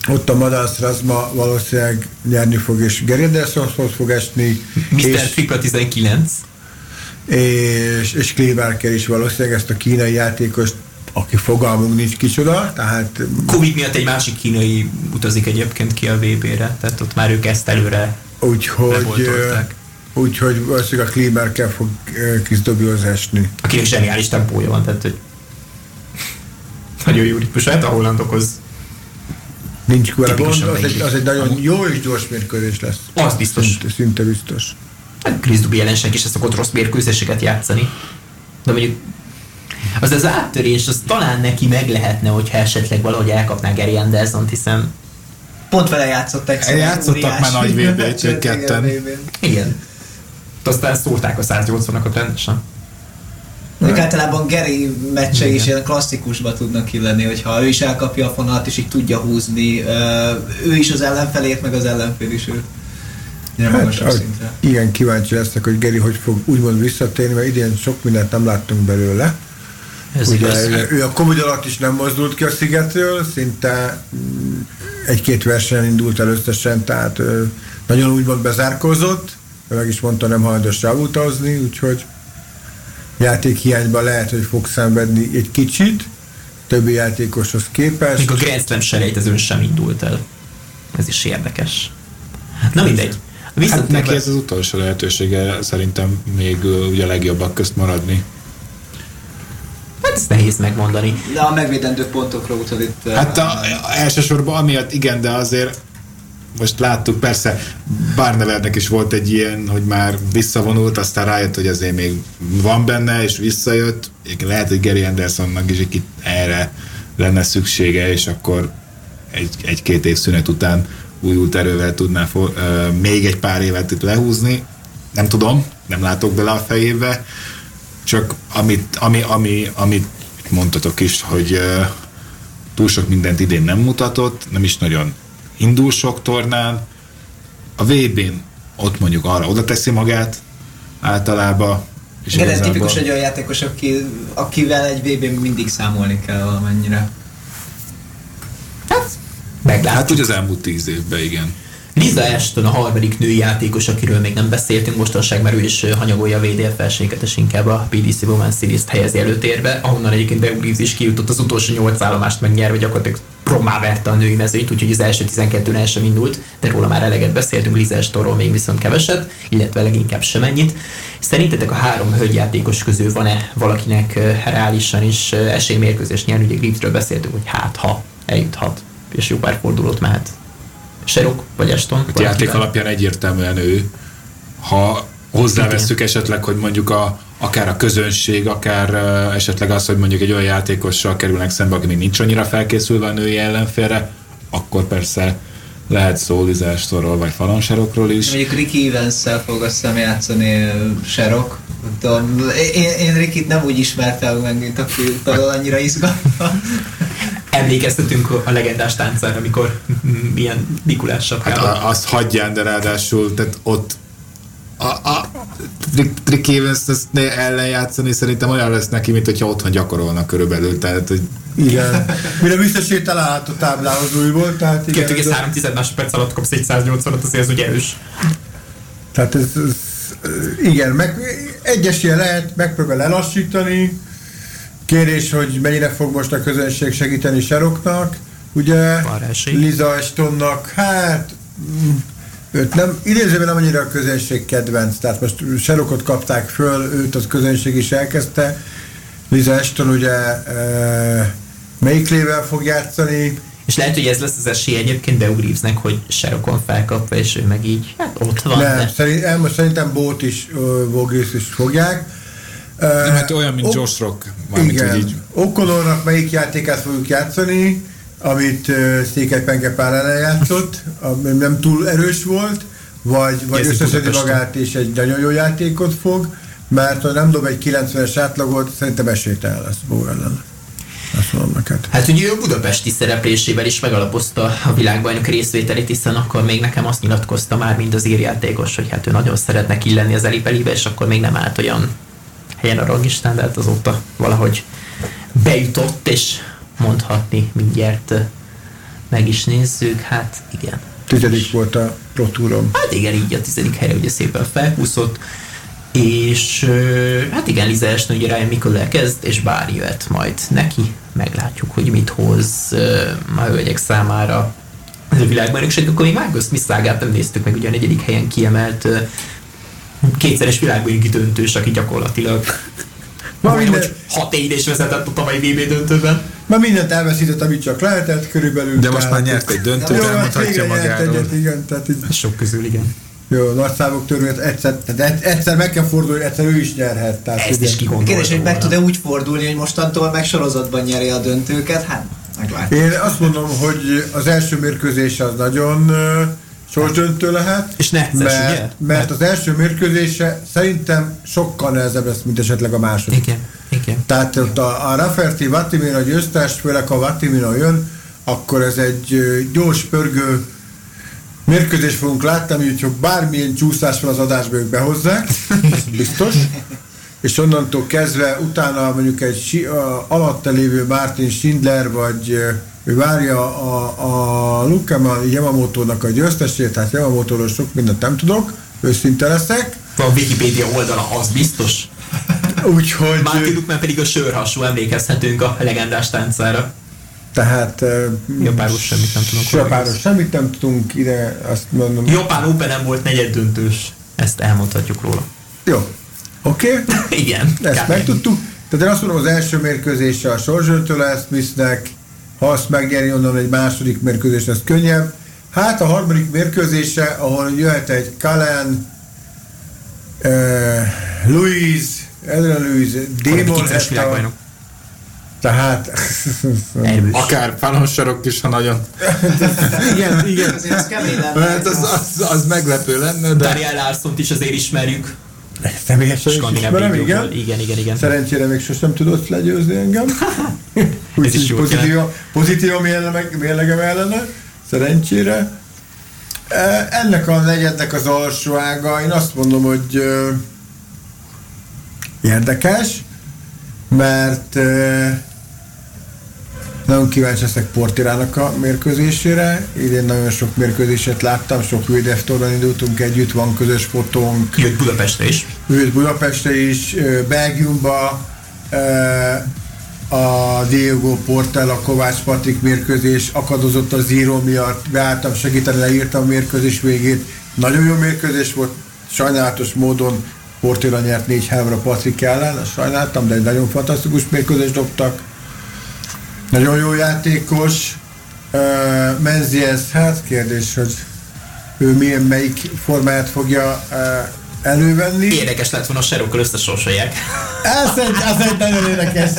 Ott a Madász Razma valószínűleg nyerni fog, és Gary Andersonhoz fog esni. Mr. És, Tripla 19. És, és Kleberker is valószínűleg ezt a kínai játékost aki fogalmunk nincs kicsoda, tehát... Covid miatt egy másik kínai utazik egyébként ki a VB-re, tehát ott már ők ezt előre Úgyhogy Úgyhogy valószínűleg a Kleberker fog Kriszdobihoz esni. Akinek zseniális tempója van, tehát hogy nagyon jó ritmus, hát a hollandokhoz Nincs vele gond, az egy, az egy nagyon jó és gyors mérkőzés lesz. Az biztos. Szinte, szinte biztos. Hát Chris Duby ellenség is szokott rossz mérkőzéseket játszani. De mondjuk az az áttörés, az talán neki meg lehetne, hogyha esetleg valahogy elkapná Gary Anderson, hiszen Pont vele játszott egy Játszottak már nagy vb ketten. Igen. Aztán szólták a 180-akat rendesen. Még általában Gary meccse is ilyen klasszikusba tudnak illeni, hogyha ő is elkapja a fonalat, és így tudja húzni, ő is az ellenfelét, meg az ellenfél is őt. Hát, igen, kíváncsi leszek, hogy Geri hogy fog úgymond visszatérni, mert idén sok mindent nem láttunk belőle. Ez Ugye, ő, ő a Covid alatt is nem mozdult ki a szigetről, szinte mm, egy-két versenyen indult el összesen, tehát nagyon úgymond bezárkózott, meg is mondta, nem hajlandós utazni, úgyhogy játékhiányban lehet, hogy fog szenvedni egy kicsit, többi játékoshoz képest. Még a Grand Slam selejtezőn sem indult el. Ez is érdekes. Na mindegy. Viszont hát neki ez az utolsó lehetősége szerintem még ugye a legjobbak közt maradni. Hát ezt nehéz megmondani. De a megvédendő pontokra utad itt. Hát a, a, elsősorban amiatt igen, de azért most láttuk, persze Barnevernek is volt egy ilyen, hogy már visszavonult, aztán rájött, hogy azért még van benne, és visszajött. Lehet, hogy Gary Andersonnak is egy erre lenne szüksége, és akkor egy, egy-két év szünet után újult erővel tudná for, uh, még egy pár évet itt lehúzni. Nem tudom, nem látok bele a fejébe, csak amit, ami, ami, amit mondtatok is, hogy túl sok mindent idén nem mutatott, nem is nagyon indul sok tornán, a VB-n ott mondjuk arra oda teszi magát általában. És Igen, ez tipikus egy olyan játékos, aki, akivel egy VB-n mindig számolni kell valamennyire. Hát, meglátjuk. Hát úgy az elmúlt tíz évben, igen. Liza Ashton a harmadik női játékos, akiről még nem beszéltünk mostanság, mert ő is hanyagolja a VDF felséget, és inkább a PDC Women's Series-t helyezi előtérbe, ahonnan egyébként Beau is kijutott az utolsó nyolc állomást megnyerve, gyakorlatilag prommá verte a női mezőnyt, úgyhogy az első 12 el sem indult, de róla már eleget beszéltünk, Liza Ashtonról még viszont keveset, illetve leginkább sem ennyit. Szerintetek a három hölgyjátékos közül van-e valakinek reálisan is esélymérkőzés nyerni? Ugye Griffről beszéltünk, hogy hát ha eljuthat, és jó pár fordulót mehet Serok vagy Eston. A játék alapján egyértelműen ő. Ha hozzáveszünk esetleg, hogy mondjuk a, akár a közönség, akár uh, esetleg az, hogy mondjuk egy olyan játékossal kerülnek szembe, aki még nincs annyira felkészülve a női ellenfélre, akkor persze lehet szó Lizástról vagy Falonserokról is. Mondjuk Ricky evans fog azt hiszem játszani Serok. Én, én Rikit nem úgy ismertem meg, mint aki annyira izgalma emlékeztetünk a legendás táncára, amikor milyen Nikulás sapkával. Hát azt hagyján, de ráadásul, tehát ott a, a Trick evans ellen játszani szerintem olyan lesz neki, mint hogyha otthon gyakorolnak körülbelül. Tehát, hogy igen. Mire visszasétál át a táblához újból, tehát igen. 2,3 másodperc alatt kapsz egy 180-at, azért ez ugye erős. Tehát ez, ez igen, meg egyes ilyen lehet, megpróbál lelassítani, Kérdés, hogy mennyire fog most a közönség segíteni Seroknak, ugye? Liza Estonnak, hát őt nem, idézőben nem annyira a közönség kedvenc, tehát most Serokot kapták föl, őt az közönség is elkezdte. Liza Eston ugye e, melyik lével fog játszani, és lehet, hogy ez lesz az esély egyébként Beau Reevesnek, hogy Serokon felkapva, és ő meg így, hát ott van. Nem, de... szerint, most szerintem Bót is, uh, is fogják. Nem, hát olyan, mint o- Josh Rock. Igen. Így... Okonornak melyik játékát fogjuk játszani, amit uh, Székely Penge pár ellen játszott, ami nem túl erős volt, vagy, vagy összeszedi magát és egy nagyon jó játékot fog, mert ha nem dob egy 90-es átlagot, szerintem esélytelen lesz Bó ellen. Azt mondom neked. Hát ugye ő budapesti szereplésével is megalapozta a világbajnok részvételét, hiszen akkor még nekem azt nyilatkozta már, mint az írjátékos, hogy hát ő nagyon szeretne illenni az elipelibe, és akkor még nem állt olyan helyen a rangistán, de hát azóta valahogy bejutott, és mondhatni mindjárt meg is nézzük, hát igen. Tizedik volt a Pro. Hát igen, így a tizedik helyre ugye szépen felhúzott, és hát igen, Liza Eston ugye Ryan Mikkel kezd, és bár jöhet majd neki, meglátjuk, hogy mit hoz a hölgyek számára ez a világbajnokság, akkor még Marcus Smith szágát nem néztük meg, ugye a negyedik helyen kiemelt kétszeres világbajnoki döntős, aki gyakorlatilag Ma minden... hogy hat édes vezetett a tavalyi VB döntőben. Ma mindent elveszített, amit csak lehetett körülbelül. De most már nyert egy döntőt, jó, elmondhatja magáról. Egyet, igen, tehát így... Sok közül, igen. Jó, nagy számok törvényt egyszer, tehát egyszer meg kell fordulni, egyszer ő is nyerhet. Tehát Ezt ugye. is Kérdés, hogy meg tud-e úgy fordulni, hogy mostantól meg sorozatban nyeri a döntőket? Hát, meglátjuk. Én azt mondom, hogy az első mérkőzés az nagyon sorsdöntő lehet. És necces, mert, ugye? Mert az első mérkőzése szerintem sokkal nehezebb lesz, mint esetleg a második. Igen. Tehát ott a, a Rafferty Vatimina győztes, főleg ha Vatimina jön, akkor ez egy gyors, pörgő mérkőzés fogunk látni, úgyhogy bármilyen csúszás van az adásban, ők behozzák, biztos. És onnantól kezdve utána mondjuk egy alatta lévő Martin Schindler, vagy ő várja a, a Lukama Yamamoto-nak a győztesét, tehát yamamoto sok mindent nem tudok, őszinte leszek. A Wikipédia oldala az biztos. Úgyhogy... Martin Lukman pedig a sörhasú, emlékezhetünk a legendás táncára. Tehát... Japános semmit nem tudunk. Japános semmit nem tudunk, ide azt mondom... Japán Open nem volt negyed döntős. Ezt elmondhatjuk róla. Jó. Oké? Okay. Igen. Ezt megtudtuk. Tehát én azt mondom, az első mérkőzése a Sorzsöntől lesz Smithnek, ha azt megnyeri, onnan egy második mérkőzés lesz könnyebb. Hát a harmadik mérkőzése, ahol jöhet egy Kalen, uh, Louise, Louise, Démon tehát... Akár pánosarok is, ha nagyon... igen, igen. Azért az kemény lenne. Hát az, az, az meglepő lenne, de... Daniel Larson-t is azért ismerjük. Személyesen is ismerem, igen. Igen, igen, igen. Szerencsére még sosem tudott legyőzni engem. Ez is pozitív, pozitív a mérlegem ellene. Szerencsére. Ennek a negyednek az alsó ága, én azt mondom, hogy érdekes, mert nagyon kíváncsi leszek Portirának a mérkőzésére. Idén nagyon sok mérkőzéset láttam, sok Vildeftorban indultunk együtt, van közös fotónk. Jött Budapestre is. Jött Budapestre is, Belgiumba, a Diego Portel, a Kovács Patrik mérkőzés akadozott a zíró miatt, beálltam segíteni, leírtam a mérkőzés végét. Nagyon jó mérkőzés volt, sajnálatos módon Portilla nyert 4-3-ra Patrik ellen, sajnáltam, de egy nagyon fantasztikus mérkőzést dobtak nagyon jó játékos. Uh, Menzies, hát kérdés, hogy ő milyen, melyik formáját fogja uh, elővenni. Érdekes lett volna a serokkal összesorsolják. Ez egy, az egy nagyon érdekes.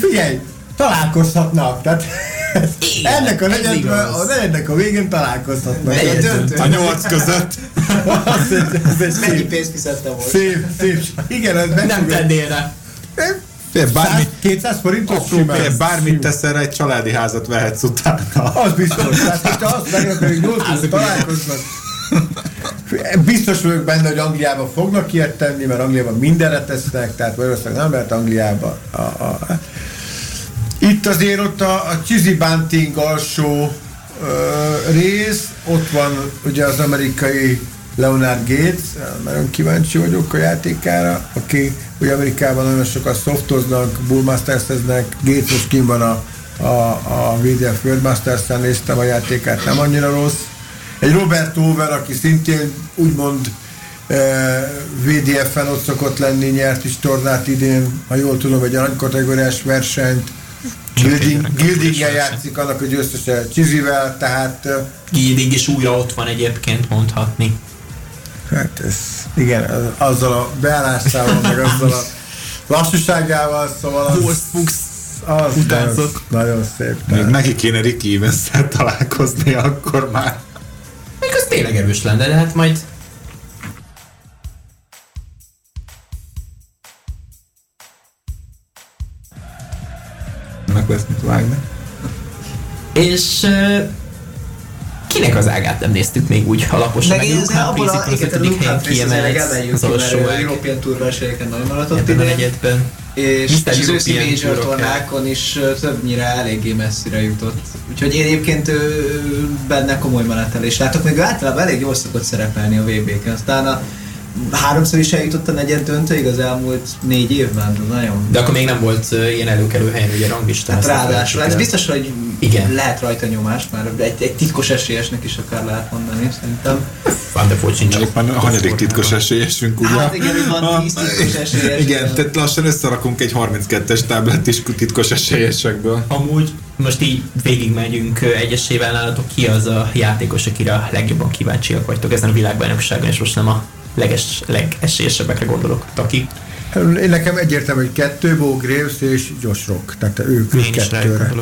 Figyelj, találkozhatnak. Tehát Igen, ennek a negyedben, a negyednek a végén találkozhatnak. A nyolc között. az egy, az egy Mennyi pénzt fizettem volt? Szép, szép. Igen, ez Nem tennél rá. Fél, bármit, 200 forintos Fél, bármit teszel, egy családi házat vehetsz utána. Az biztos. Tehát, hogyha azt megrak, hogy nyolcul találkoznak, Biztos vagyok benne, hogy Angliában fognak ilyet tenni, mert Angliában mindenre tesznek, tehát valószínűleg nem lehet Angliába. A, a, itt azért ott a, a Cheesy Bunting alsó ö, rész, ott van ugye az amerikai Leonard Gates, nagyon kíváncsi vagyok a játékára, aki ugye Amerikában nagyon sokat softoznak, bullmasters-eznek, Gates most kim van a, a, a VDF World Masters-en, néztem a játékát, nem annyira rossz. Egy Robert Over, aki szintén úgymond VDF-en ott szokott lenni, nyert is tornát idén, ha jól tudom, egy aranykategóriás versenyt, Gildingen játszik annak a győztese Csizivel, tehát... Gilding is újra ott van egyébként mondhatni. Hát ez, igen, azzal a beállásával, meg azzal a lassúságával, szóval az... Horse az Nagyon, nagyon szép. Még neki kéne Ricky evans találkozni akkor már. Még az tényleg erős lenne, de hát majd Meg lesz mit vágni. És kinek az ágát nem néztük még úgy alaposan? Meg én Luke abból a, igen, az ötödik Luke helyen Humphries kiemelt emeljük az alsó ág European Tour versenyeken nagyon maradt a idén, negyedben. és, és az őszi Major tornákon is többnyire eléggé messzire jutott. Úgyhogy én egyébként ő, benne komoly menetelés látok, még ő általában elég jól szokott szerepelni a VB-ken. Aztán a háromszor is eljutott a negyed döntőig az elmúlt négy évben, de nagyon De akkor még nem volt ilyen előkelő helyen ugye ranglistán. Hát ráadásul, el. biztos, hogy Igen. lehet rajta nyomást, már egy, egy titkos esélyesnek is akár lehet mondani, szerintem. Van, de sincs. Mondjuk már a hanyadik titkos esélyesünk, ugye? Hát igen, van 10 titkos esélyes. Igen, tehát lassan összerakunk egy 32-es táblát is titkos esélyesekből. Amúgy most így végigmegyünk egyesével nálatok, ki az a játékos, akire a legjobban kíváncsiak vagytok ezen a világbajnokságon, és most nem a leges, legesélyesebbekre gondolok, aki Én nekem egyértelmű, hogy kettő, Bo Graves és Josh Rock. Tehát ők, ők én kettőre.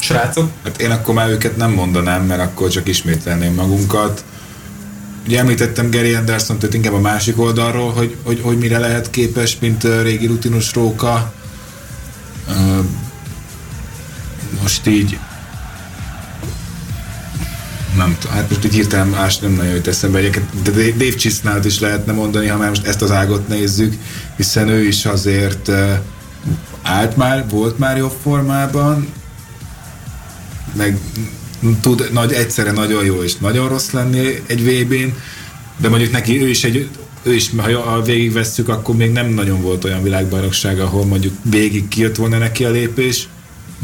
Srácok, Hát én akkor már őket nem mondanám, mert akkor csak ismételném magunkat. Ugye említettem Gary Anderson, tehát inkább a másik oldalról, hogy, hogy, hogy mire lehet képes, mint régi rutinus róka. Most így nem hát most így hirtelen más nem nagyon jut eszembe. Egyébként de Dave Chisnalt is lehetne mondani, ha már most ezt az ágot nézzük, hiszen ő is azért állt már, volt már jobb formában, meg tud nagy, egyszerre nagyon jó és nagyon rossz lenni egy VB-n, de mondjuk neki ő is egy ő is, ha ha végigvesszük, akkor még nem nagyon volt olyan világbajnokság, ahol mondjuk végig kijött volna neki a lépés,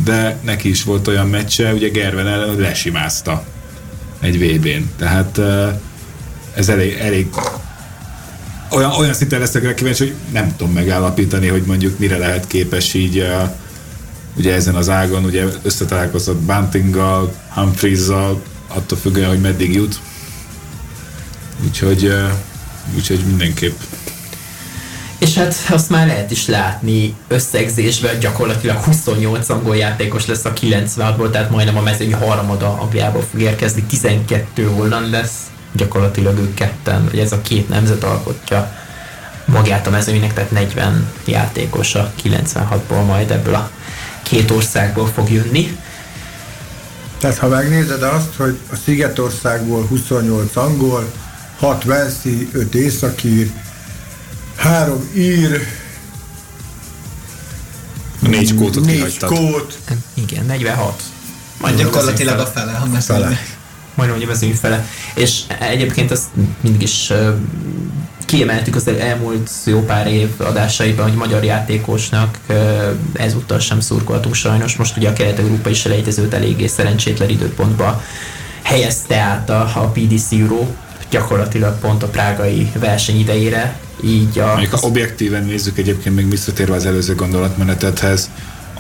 de neki is volt olyan meccse, ugye Gerven ellen, hogy lesimázta egy VB-n. Tehát eh, ez elég, elég olyan, olyan szinten leszek rá kíváncsi, hogy nem tudom megállapítani, hogy mondjuk mire lehet képes így ugye ezen az ágon, ugye összetalálkozott Buntinggal, Humphreys-zal, attól függően, hogy meddig jut. Úgyhogy, úgyhogy mindenképp És hát azt már lehet is látni összegzésben, gyakorlatilag 28 angol játékos lesz a 96-ból, tehát majdnem a mezőny harmada Angliából fog érkezni, 12 holland lesz, gyakorlatilag ők ketten, vagy ez a két nemzet alkotja magát a mezőnynek, tehát 40 játékos a 96-ból majd ebből a két országból fog jönni. Tehát ha megnézed azt, hogy a Szigetországból 28 angol, 6 Velszi, 5 északír, 3 ír, négy kótot 4 kihagytad. skót, Igen, 46. Majd gyakorlatilag a fele, ha Fele. majdnem hogy a mezőny fele. És egyébként azt mindig is ö, kiemeltük az elmúlt jó pár év adásaiban, hogy magyar játékosnak ezúttal sem szurkoltunk sajnos. Most ugye a kelet-európai selejtezőt eléggé szerencsétlen időpontba helyezte át a, a PDC Euro gyakorlatilag pont a prágai verseny idejére, így a... Mondjuk ha objektíven nézzük egyébként még visszatérve az előző gondolatmenetethez,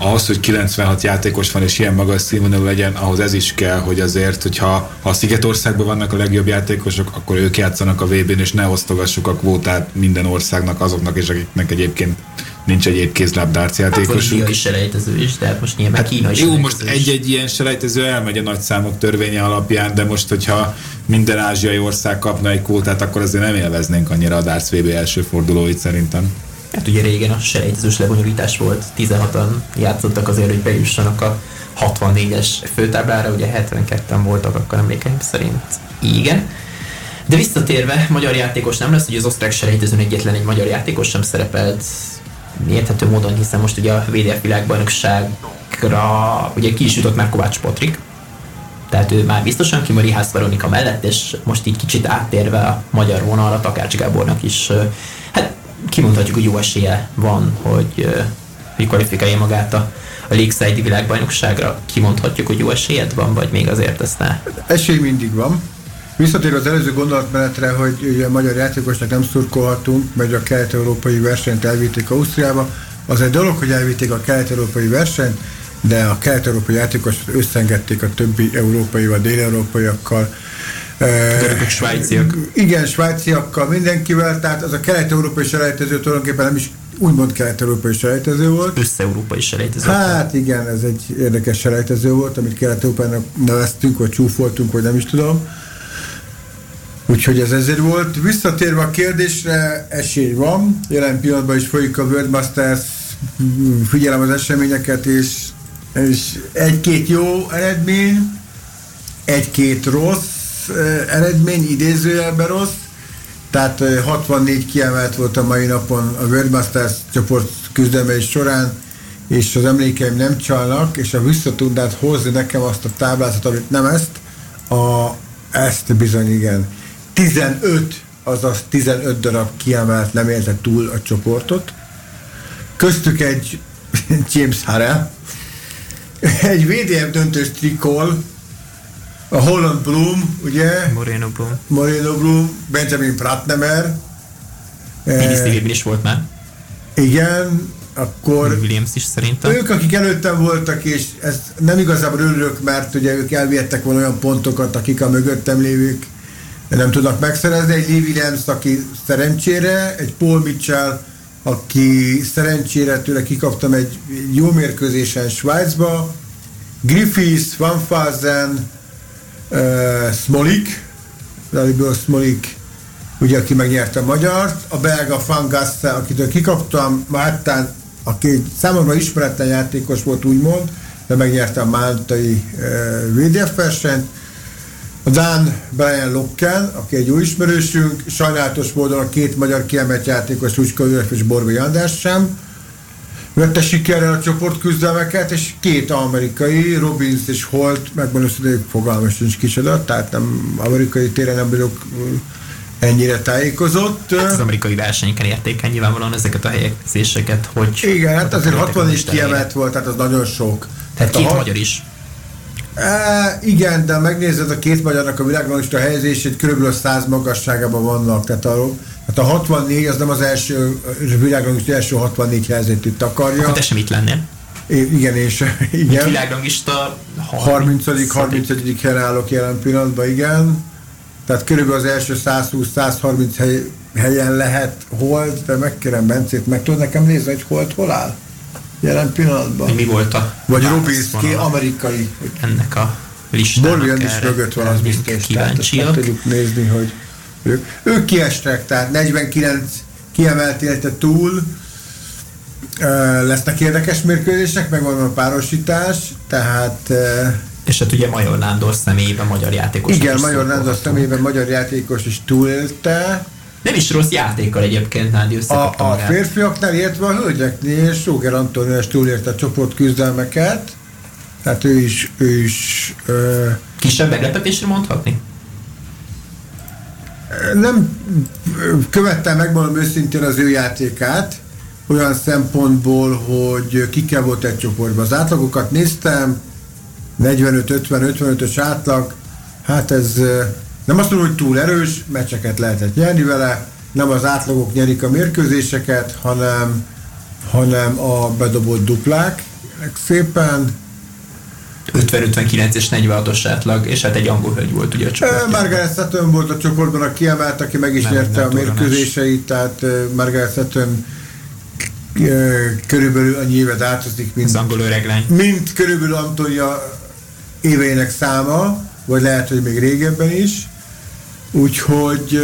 ahhoz, hogy 96 játékos van és ilyen magas színvonalú legyen, ahhoz ez is kell, hogy azért, hogyha ha a Szigetországban vannak a legjobb játékosok, akkor ők játszanak a VB-n, és ne osztogassuk a kvótát minden országnak, azoknak is, akiknek egyébként nincs egyéb kézlábdárc Hát van játékosuk. indiai selejtező is, tehát most nyilván hát, Kína is Jó, most is. egy-egy ilyen selejtező elmegy a nagyszámok törvénye alapján, de most, hogyha minden ázsiai ország kapna egy kvótát, akkor azért nem élveznénk annyira a Darts VB első fordulóit szerintem. Hát ugye régen a selejtezős lebonyolítás volt, 16-an játszottak azért, hogy bejussanak a 64-es főtáblára, ugye 72-en voltak akkor emlékeim szerint. Igen. De visszatérve, magyar játékos nem lesz, ugye az osztrák selejtezőn egyetlen egy magyar játékos sem szerepelt érthető módon, hiszen most ugye a VDF világbajnokságra ugye ki is jutott már Kovács Patrik, tehát ő már biztosan ki Rihász Veronika mellett, és most így kicsit áttérve a magyar vonalra Takács Gábornak is, hát kimondhatjuk, hogy jó esélye van, hogy, hogy kvalifikálja magát a, a Lakeside világbajnokságra. Kimondhatjuk, hogy jó esélyed van, vagy még azért ezt ne? Esély mindig van. Visszatérve az előző gondolatmenetre, hogy ugye a magyar játékosnak nem szurkolhatunk, mert a kelet-európai versenyt elvitték Ausztriába. Az egy dolog, hogy elvitték a kelet-európai versenyt, de a kelet-európai játékos összengedték a többi európai vagy dél-európaiakkal. Görögök, svájciak. Igen, svájciakkal, mindenkivel, tehát az a kelet-európai selejtező tulajdonképpen nem is úgymond kelet-európai selejtező volt. Össze-európai selejtező. Hát igen, ez egy érdekes selejtező volt, amit kelet európának neveztünk, vagy csúfoltunk, vagy nem is tudom. Úgyhogy ez ezért volt. Visszatérve a kérdésre, esély van. Jelen pillanatban is folyik a World Masters, figyelem az eseményeket, és, és egy-két jó eredmény, egy-két rossz eredmény, idézőjelben rossz, tehát 64 kiemelt volt a mai napon a World Masters csoport küzdelmei során, és az emlékeim nem csalnak, és a vissza tudnád hozni nekem azt a táblázat, amit nem ezt, a, ezt bizony igen. 15, azaz 15 darab kiemelt nem élte túl a csoportot. Köztük egy James Harrell, egy VDF döntős trikol, a Holland Bloom, ugye? Moreno Bloom. Moreno Bloom, Benjamin Prattnemer. Minisztériumban is volt már. Igen, akkor... Williams is szerintem. Ők, akik előttem voltak, és ez nem igazából örülök, mert ugye ők elvihettek volna olyan pontokat, akik a mögöttem lévők nem tudnak megszerezni. Egy Lee Williams, aki szerencsére, egy Paul Mitchell, aki szerencsére tőle kikaptam egy jó mérkőzésen Svájcba, Griffiths, Van Fazen, uh, Smolik, Laliből Smolik, ugye, aki megnyerte a magyart, a belga Fangasse, akitől kikaptam, Mártán, aki számomra ismeretlen játékos volt, úgymond, de megnyerte a máltai uh, VDF versenyt, a Dán Brian Locken, aki egy új ismerősünk, sajnálatos módon a két magyar kiemelt játékos, Lucska Üref és Borbai András sem, vette sikerrel a csoportküzdelmeket, és két amerikai, Robbins és Holt, megmondom, hogy fogalmas nincs kicsoda, tehát nem amerikai téren nem vagyok ennyire tájékozott. Hát az amerikai versenyeken értéken nyilvánvalóan ezeket a helyezéseket, hogy... Igen, hát azért 60 is kiemelt volt, tehát az nagyon sok. Tehát két magyar is. E, igen, de megnézed a két magyarnak a világranglista helyezését, körülbelül 100 magasságában vannak. Tehát a, tehát a 64 az nem az első világranglista első 64 helyzetét itt akarja. Akkor te sem itt lennél. É, igen, és igen. világranglista 30. 30. 31. helyen állok jelen pillanatban, igen. Tehát körülbelül az első 120-130 hely, helyen lehet hold, de megkérem Bencét, meg tudod nekem nézni, hogy hold hol áll? Jelen pillanatban. Mi volt a Vagy Rubinski, amerikai. Ennek a listának Borvian is mögött van, az biztos. Kíváncsiak. tudjuk nézni, hogy ők, ők kiestek, tehát 49 kiemelt élte túl, lesznek érdekes mérkőzések, meg van a párosítás, tehát és hát ugye Major Nándor személyében magyar játékos. Igen, Major Nándor személyében magyar játékos is túlélte, nem is rossz játékkal egyébként Nádi a, a férfiaknál, illetve a hölgyeknél, és Róger Antonio is túlért a csoport küzdelmeket, tehát ő is, ő is ö, Kisebb meglepetésre mondhatni? Nem követtem, megmondom őszintén az ő játékát, olyan szempontból, hogy kikkel volt egy csoportban. Az átlagokat néztem, 45-50-55-ös átlag, hát ez nem azt mondom, hogy túl erős, meccseket lehetett nyerni vele, nem az átlagok nyerik a mérkőzéseket, hanem, hanem a bedobott duplák. Szépen 50-59 és 46-os átlag, és hát egy angol hölgy volt ugye a csoportban. Margaret Sutton volt a csoportban a kiemelt, aki meg is nem, nyerte nem a mérkőzéseit, tehát Margaret Sutton körülbelül annyi évet áthozik, mint, az angol öreglány. mint körülbelül Antonia éveinek száma, vagy lehet, hogy még régebben is. Úgyhogy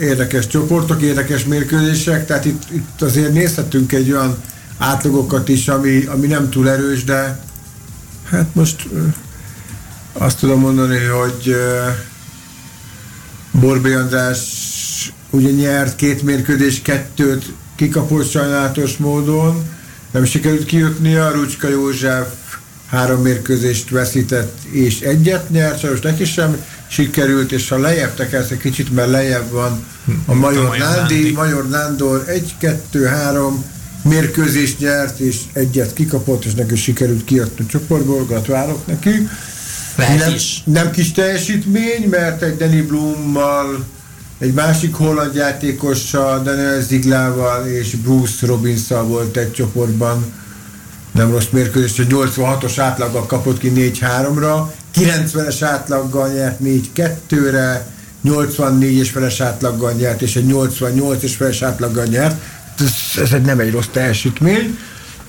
érdekes csoportok, érdekes mérkőzések, tehát itt, itt azért nézhetünk egy olyan átlagokat is, ami, ami nem túl erős, de hát most azt tudom mondani, hogy uh, Borbé András ugye nyert két mérkőzés, kettőt kikapott sajnálatos módon, nem sikerült kijutnia, Rucska József három mérkőzést veszített és egyet nyert, sajnos neki sem sikerült, és ha lejjebb tekersz egy kicsit, mert lejjebb van a Major Nándi, Major Nándor egy, kettő, három mérkőzést nyert, és egyet kikapott, és neki sikerült kijönni a csoportból, gratulálok neki. nem, is. nem kis teljesítmény, mert egy Danny Blummal, egy másik holland játékossal, Daniel Ziglával és Bruce robbins volt egy csoportban nem rossz mérkőzés, hogy 86-os átlaggal kapott ki 4-3-ra, 90-es átlaggal nyert 4-2-re, 84-es feles átlaggal nyert, és egy 88-es feles átlaggal nyert. Ez, ez egy nem egy rossz teljesítmény.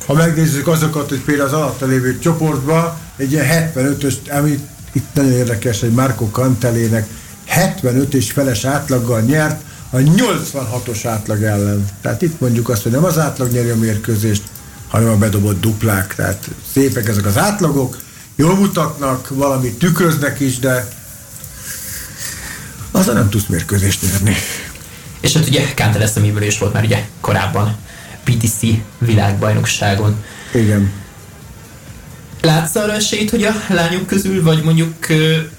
Ha megnézzük azokat, hogy például az alatta lévő csoportban egy ilyen 75-ös, ami itt nagyon érdekes, hogy Marco Cantelének 75 és feles átlaggal nyert a 86-os átlag ellen. Tehát itt mondjuk azt, hogy nem az átlag nyeri a mérkőzést, hanem a bedobott duplák. Tehát szépek ezek az átlagok, jól mutatnak, valamit tükröznek is, de azzal nem tudsz mérkőzést nyerni. És hát ugye Kántel eszeméből is volt már ugye korábban PTC világbajnokságon. Igen. Látsz arra esélyt, hogy a lányok közül, vagy mondjuk,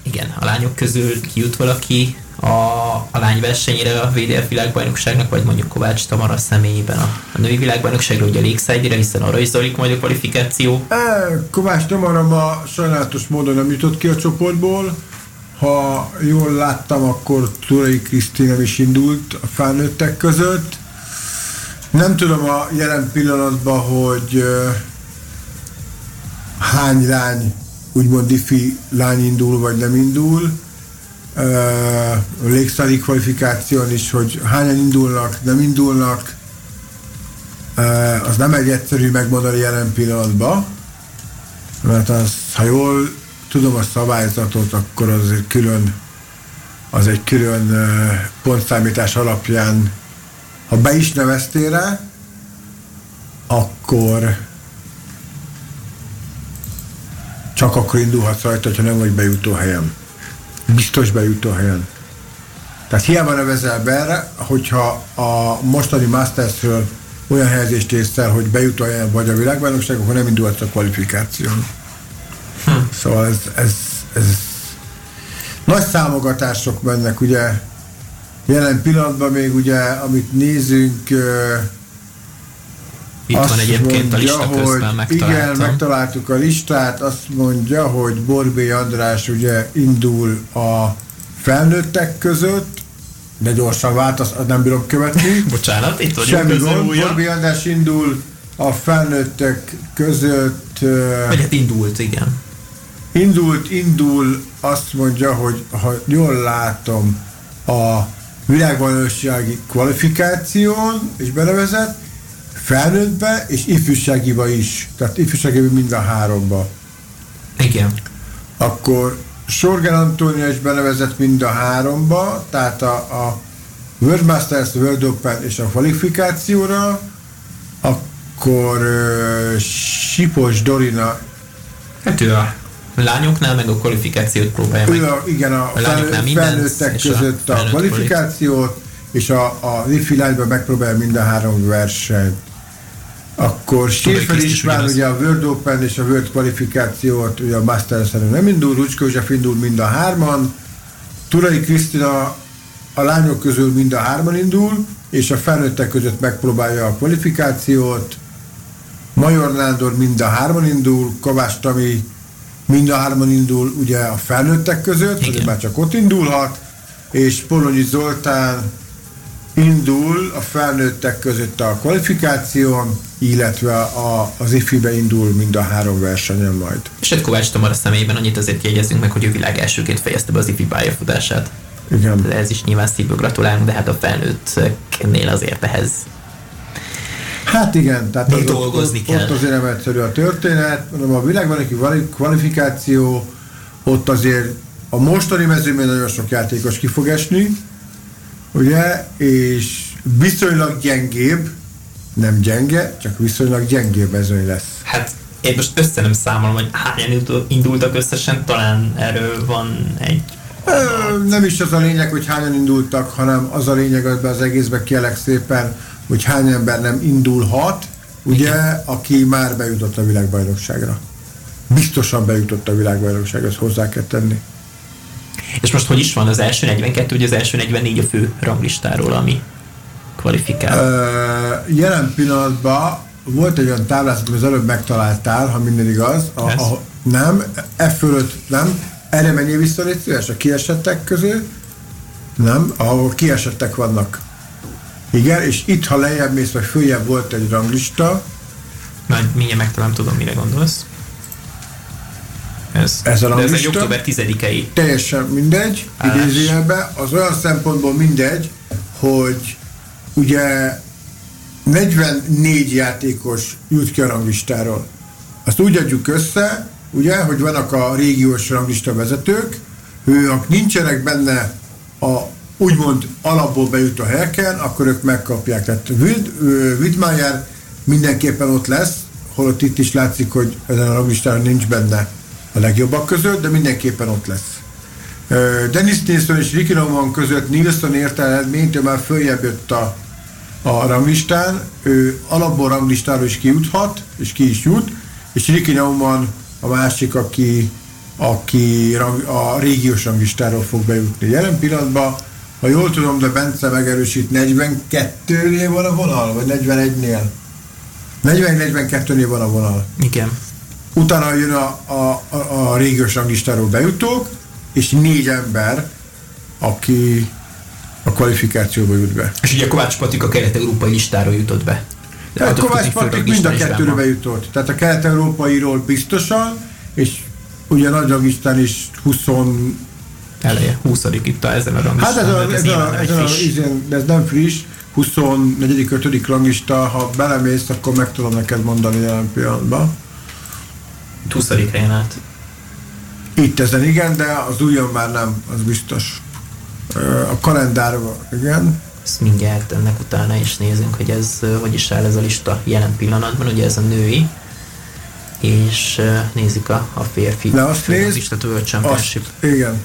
igen, a lányok közül kijut valaki a, a lányversenyére a VDF világbajnokságnak, vagy mondjuk Kovács Tamara személyében a, a női világbajnokságra, ugye a Lakeside-re, hiszen arra is zajlik majd a kvalifikáció. E, Kovács Tamara ma sajnálatos módon nem jutott ki a csoportból, ha jól láttam, akkor Turai Krisztina is indult a felnőttek között. Nem tudom a jelen pillanatban, hogy hány lány, úgymond ifi lány indul, vagy nem indul. Légszári kvalifikáción is, hogy hányan indulnak, nem indulnak. Az nem egy egyszerű megmondani jelen pillanatban, mert az, ha jól tudom a szabályzatot, akkor az egy külön, az egy külön pontszámítás alapján, ha be is neveztél rá, akkor csak akkor indulhatsz rajta, ha nem vagy bejutó helyen. Biztos bejutó helyen. Tehát hiába nevezel be erre, hogyha a mostani Mastersről olyan helyezést észre, hogy bejutó helyen vagy a világbajnokság, akkor nem indulhatsz a kvalifikáción. Hm. Szóval ez, ez, ez nagy számogatások mennek, ugye jelen pillanatban még ugye, amit nézünk, itt azt van egyébként mondja, a lista közben hogy Igen, megtaláltuk a listát, azt mondja, hogy Borbé András ugye indul a felnőttek között, de gyorsan vált, azt nem bírom követni. Bocsánat, itt vagyunk Semmi gond, Borbé András indul a felnőttek között. Vagy hát indult, igen. Indult, indul, azt mondja, hogy ha jól látom, a világbajnoksági kvalifikáción és benevezett, felnőttbe és ifjúságiba is. Tehát ifjúságiba mind a háromba. Igen. Akkor Sorgen Antónia is benevezett mind a háromba, tehát a, a World Masters, World Open és a kvalifikációra, akkor uh, Sipos Dorina Hát ő a lányoknál meg a kvalifikációt próbálja meg. A, igen, a, a felnőttek között a, a kvalifikációt, és a, a Lifi lányban megpróbálja mind a három versenyt. Akkor Schäfer is már ugye a World Open és a World kvalifikációt, ugye a masters nem indul, Rucska József indul mind a hárman, Turai Krisztina a lányok közül mind a hárman indul, és a felnőttek között megpróbálja a kvalifikációt, Major Nándor mind a hárman indul, Kovács Tami mind a hárman indul ugye a felnőttek között, hogy már csak ott indulhat, és Polonyi Zoltán indul a felnőttek között a kvalifikáción, illetve a, az IFI-be indul mind a három versenyen majd. Egy Kovács Tamara személyében annyit azért jegyezünk meg, hogy ő világ elsőként fejezte be az IFI pályafutását. Igen. De ez is nyilván szívből gratulálunk, de hát a felnőttnél azért ehhez Hát igen, tehát az dolgozni ott, kell. ott azért nem egyszerű a történet, mondom, a világban egy kvalifikáció, ott azért a mostani mezőben nagyon sok játékos ki fog esni, ugye, és viszonylag gyengébb, nem gyenge, csak viszonylag gyengébb mezőny lesz. Hát én most össze nem számolom, hogy hányan indultak összesen, talán erről van egy nem is az a lényeg, hogy hányan indultak, hanem az a lényeg az az egészben kérlek szépen, hogy hány ember nem indulhat, ugye, Igen. aki már bejutott a világbajnokságra. Biztosan bejutott a világbajnokságra, ezt hozzá kell tenni. És most hogy is van az első 42, ugye az első 44 a fő ranglistáról, ami kvalifikál? Uh, jelen pillanatban volt egy olyan táblázat, amit az előbb megtaláltál, ha minden igaz. A, a, nem, e fölött nem. Erre menjél vissza, légy szíves, a kiesettek közül. Nem, ahol kiesettek vannak. Igen, és itt, ha lejjebb mész, vagy följebb volt egy ranglista. Majd mindjárt megtalálom, tudom, mire gondolsz. Ez, ez a de ez egy október 10-i. Teljesen mindegy, idézőjelben. Az olyan szempontból mindegy, hogy ugye 44 játékos jut ki a ranglistáról. Azt úgy adjuk össze, ugye, hogy vannak a régiós ranglista vezetők, ők nincsenek benne a úgymond alapból bejut a helyeken, akkor ők megkapják. Tehát Wittmeier mindenképpen ott lesz, holott itt is látszik, hogy ezen a ranglistán nincs benne a legjobbak között, de mindenképpen ott lesz. Dennis Nilsson és Ricky Roman között Nilsson érte eredményt, ő már följebb jött a, a ranglistán, ő alapból ranglistáról is kijuthat, és ki is jut, és Ricky Roman a másik, aki, aki a régiós ranglistáról fog bejutni. Jelen pillanatban, ha jól tudom, de Bence megerősít, 42-nél van a vonal, vagy 41-nél? 40-42-nél van a vonal. Igen. Utána jön a, a, a, a régiós ranglistáról bejutók, és négy ember, aki a kvalifikációba jut be. És ugye Kovács Patrik a kelet-európai listáról jutott be. Tehát Kovács Patrik mind a kettőre bejutott. Tehát a kelet-európairól biztosan, és ugye nagy rangistán is 20 eleje, 20 itt a, ezen a rangistán. Hát ez, a, ez, a, ez, a, ez, ez nem friss, 24. 5. rangista, ha belemész, akkor meg tudom neked mondani jelen pillanatban. 20. helyen át. Itt ezen igen, de az újon már nem, az biztos. A kalendárban, igen. Ezt mindjárt ennek utána is nézünk, hogy ez hogy is áll ez a lista jelen pillanatban, ugye ez a női, és nézik a, a férfi. Na azt nézd, listát, azt, igen.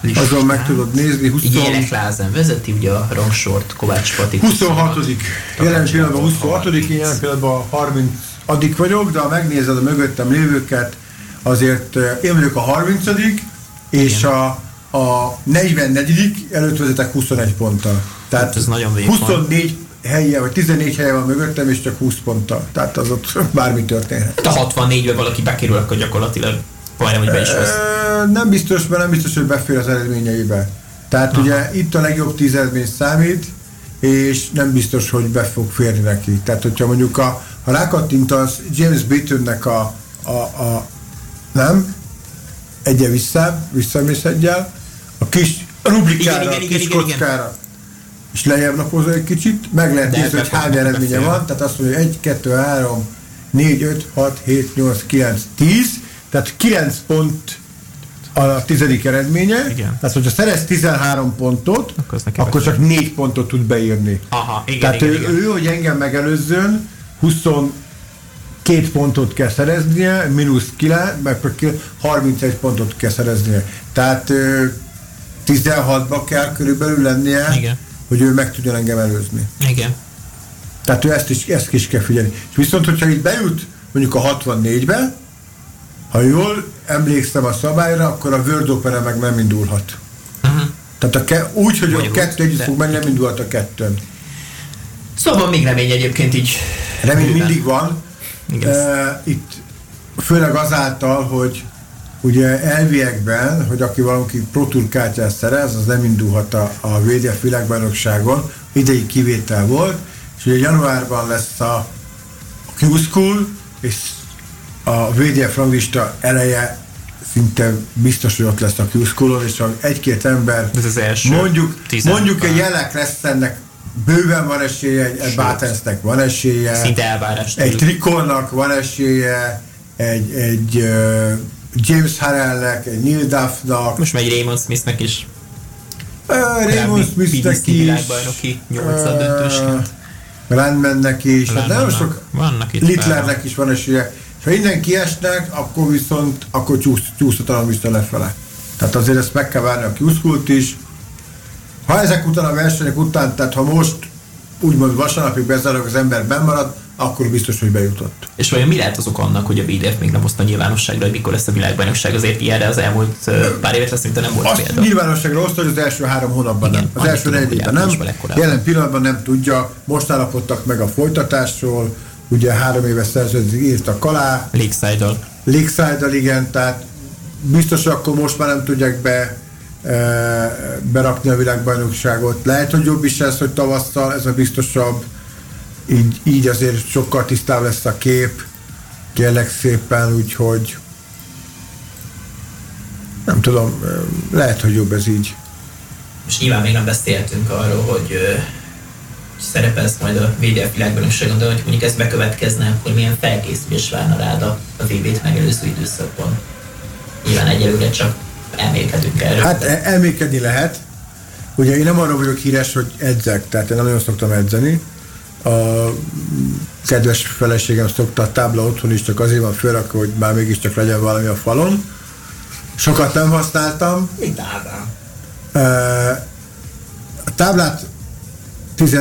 Listán. Azon meg tudod nézni. 20... Így Élek Lázen vezeti ugye a rangsort Kovács Pati. 26. Jelen pillanatban 26. Jelen pillanatban 30. Addig vagyok, de ha megnézed a mögöttem lévőket, azért én vagyok a 30 és a, a 44 előtt vezetek 21 ponttal. Tehát hát ez nagyon 24 helye, vagy 14 helye van mögöttem, és csak 20 ponttal. Tehát az ott bármi történhet. Hát a 64-ben valaki bekerül, akkor gyakorlatilag majdnem, hogy be is vesz. Nem biztos, mert nem biztos, hogy befér az eredményeibe. Tehát Aha. ugye itt a legjobb tíz eredmény számít, és nem biztos, hogy be fog férni neki. Tehát, hogyha mondjuk a, ha rákattintasz James Bittonnek a, a, a nem, egye vissza, visszamész egyel, a kis rubrikára, igen, igen, a kis igen, kockára, igen. és lejjebb lapozol egy kicsit, meg lehet nézni, hogy hány eredménye van, tehát azt mondja, hogy 1, 2, 3, 4, 5, 6, 7, 8, 9, 10, tehát 9 pont a tizedik eredménye. Igen. Tehát, hogyha szerez 13 pontot, akkor, akkor csak 4 pontot tud beírni. Aha, igen, Tehát igen, ő, igen. ő, hogy engem megelőzzön, 20 két pontot kell szereznie, mínusz 9, meg 31 pontot kell szereznie. Tehát 16-ba kell körülbelül lennie, Igen. hogy ő meg tudjon engem előzni. Igen. Tehát ő ezt is, ezt is kell figyelni. És viszont, hogyha itt bejut mondjuk a 64-be, ha jól emlékszem a szabályra, akkor a World Opera meg nem indulhat. Uh-huh. Tehát a ke- úgy, hogy Bonyolult, a kettő együtt fog menni, nem indulhat a kettőn. Szóval még remény egyébként így. Remény mindig van, Uh, itt főleg azáltal, hogy ugye elviekben, hogy aki valaki Pro Tour kártyát szerez, az nem indulhat a, a VDF világbajnokságon, idei kivétel volt, és ugye januárban lesz a, a Q-School, és a VDF ranglista eleje szinte biztos, hogy ott lesz a Q-Schoolon, és ha egy-két ember Ez az első mondjuk, mondjuk egy jelek lesz ennek bőven van esélye, egy, Bátenznek van esélye, Szinte elvárás. Egy Trikolnak van esélye, egy, egy uh, James Harrellnek, egy Neil Duffnak. Most megy Raymond Smithnek is. Uh, Raymond Smithnek is. világbajnoki nyolcad döntősként. Landmannek is. Hát nagyon sok vannak itt Littlernek is van esélye. Ha innen kiesnek, akkor viszont akkor csúsz, csúszhatalom vissza lefele. Tehát azért ezt meg kell várni a q is, ha ezek után a versenyek után, tehát ha most úgymond vasárnapig bezárok az ember bemarad, akkor biztos, hogy bejutott. És vajon mi lehet azok annak, hogy a BDF még nem hozta nyilvánosságra, hogy mikor lesz a világbajnokság? Azért ilyenre az elmúlt pár évet lesz, mint nem volt Azt példa. nyilvánosságra hozta, hogy az első három hónapban Igen, nem. Az első negyedében nem. Jelen pillanatban nem tudja. Most állapodtak meg a folytatásról. Ugye három éves szerződést írtak alá. Lakeside-dal. Lakeside-dal, igen. Tehát biztos, akkor most már nem tudják be berakni a világbajnokságot. Lehet, hogy jobb is lesz, hogy tavasszal, ez a biztosabb. Így, így azért sokkal tisztább lesz a kép. Kérlek szépen, úgyhogy nem tudom, lehet, hogy jobb ez így. És nyilván még nem beszéltünk arról, hogy szerepelsz majd a VDF világbajnokságon, de hogy mondjuk ez bekövetkezne, akkor milyen felkészülés várna rád a, a VB-t megelőző időszakban. Nyilván egyelőre csak elmélkedünk erről. Hát elmélkedni lehet, Ugye én nem arra vagyok híres, hogy edzek, tehát én nagyon szoktam edzeni. A kedves feleségem szokta a tábla otthon is, csak azért van fölrakva, hogy már mégiscsak legyen valami a falon. Sokat nem használtam. Mint Ádám. A táblát 10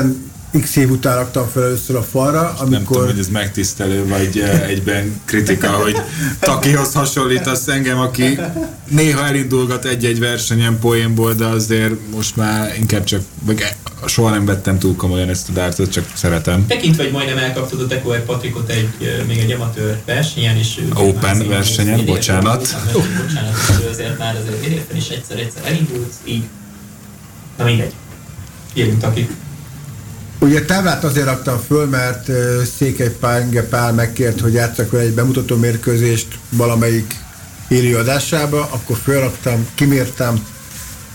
x év után raktam fel először a falra, amikor... Nem tudom, hogy ez megtisztelő, vagy egyben kritika, hogy Takihoz hasonlítasz engem, aki néha elindulgat egy-egy versenyen poénból, de azért most már inkább csak, vagy soha nem vettem túl komolyan ezt a dártot, csak szeretem. Tekintve, hogy majdnem elkaptad a Tekoer Patrikot egy, még egy amatőr versenyen is. Open versenyen, bocsánat. Bocsánat, azért már azért érten is egyszer-egyszer elindult, így. Na mindegy. Jövünk akik. Ugye táblát azért raktam föl, mert Székely Pánge Pál megkért, hogy játszak vele egy bemutató mérkőzést valamelyik élő akkor fölraktam, kimértem,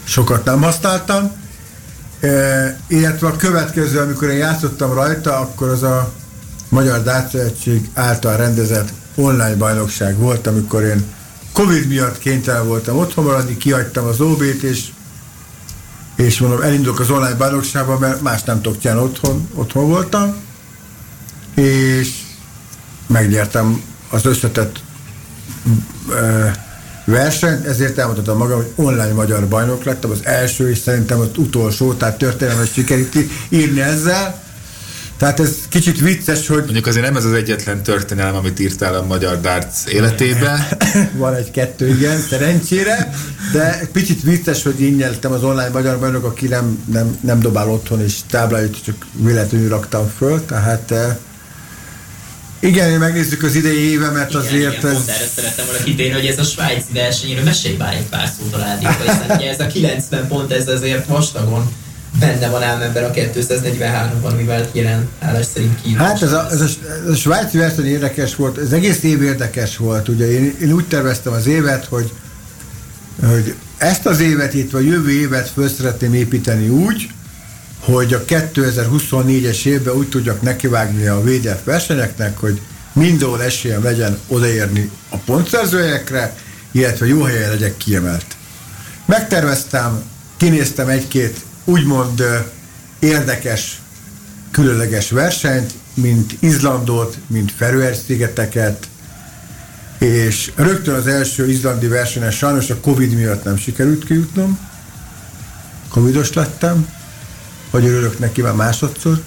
sokat nem használtam, e, illetve a következő, amikor én játszottam rajta, akkor az a Magyar Dátszövetség által rendezett online bajnokság volt, amikor én Covid miatt kénytelen voltam otthon maradni, kihagytam az OB-t, és és mondom, elindulok az online bajnokságba, mert más nem tudok csinálni otthon, otthon voltam, és megnyertem az összetett versenyt, ezért elmondhatom magam, hogy online magyar bajnok lettem, az első és szerintem az utolsó, tehát történelmes sikerült írni ezzel, tehát ez kicsit vicces, hogy... Mondjuk azért nem ez az egyetlen történelem, amit írtál a magyar darts életébe. Van egy-kettő, igen, szerencsére, de kicsit vicces, hogy én nyertem az online magyar bajnok, aki nem, nem, nem dobál otthon, és tábláit csak véletlenül raktam föl, tehát eh, igen, én megnézzük az idei évemet igen, azért. Igen, ez... pont erre szerettem volna kitérni, hogy ez a svájci versenyről mesélj már egy pár szót a hiszen ugye ez a 90 pont, ez azért vastagon benne van ám ember a 243-ban, mivel jelen állás szerint kívül. Hát ez a, ez, a, ez a svájci verseny érdekes volt, ez egész év érdekes volt. Ugye én, én úgy terveztem az évet, hogy, hogy ezt az évet, itt a jövő évet föl szeretném építeni úgy, hogy a 2024-es évben úgy tudjak nekivágni a védett versenyeknek, hogy mindenhol esélyem legyen odaérni a pontszerzőjekre, illetve jó helyen legyek kiemelt. Megterveztem, kinéztem egy-két úgymond érdekes, különleges versenyt, mint Izlandot, mint Feröer-szigeteket, és rögtön az első izlandi versenyen sajnos a Covid miatt nem sikerült kijutnom. Covidos lettem, vagy örülök neki már másodszor.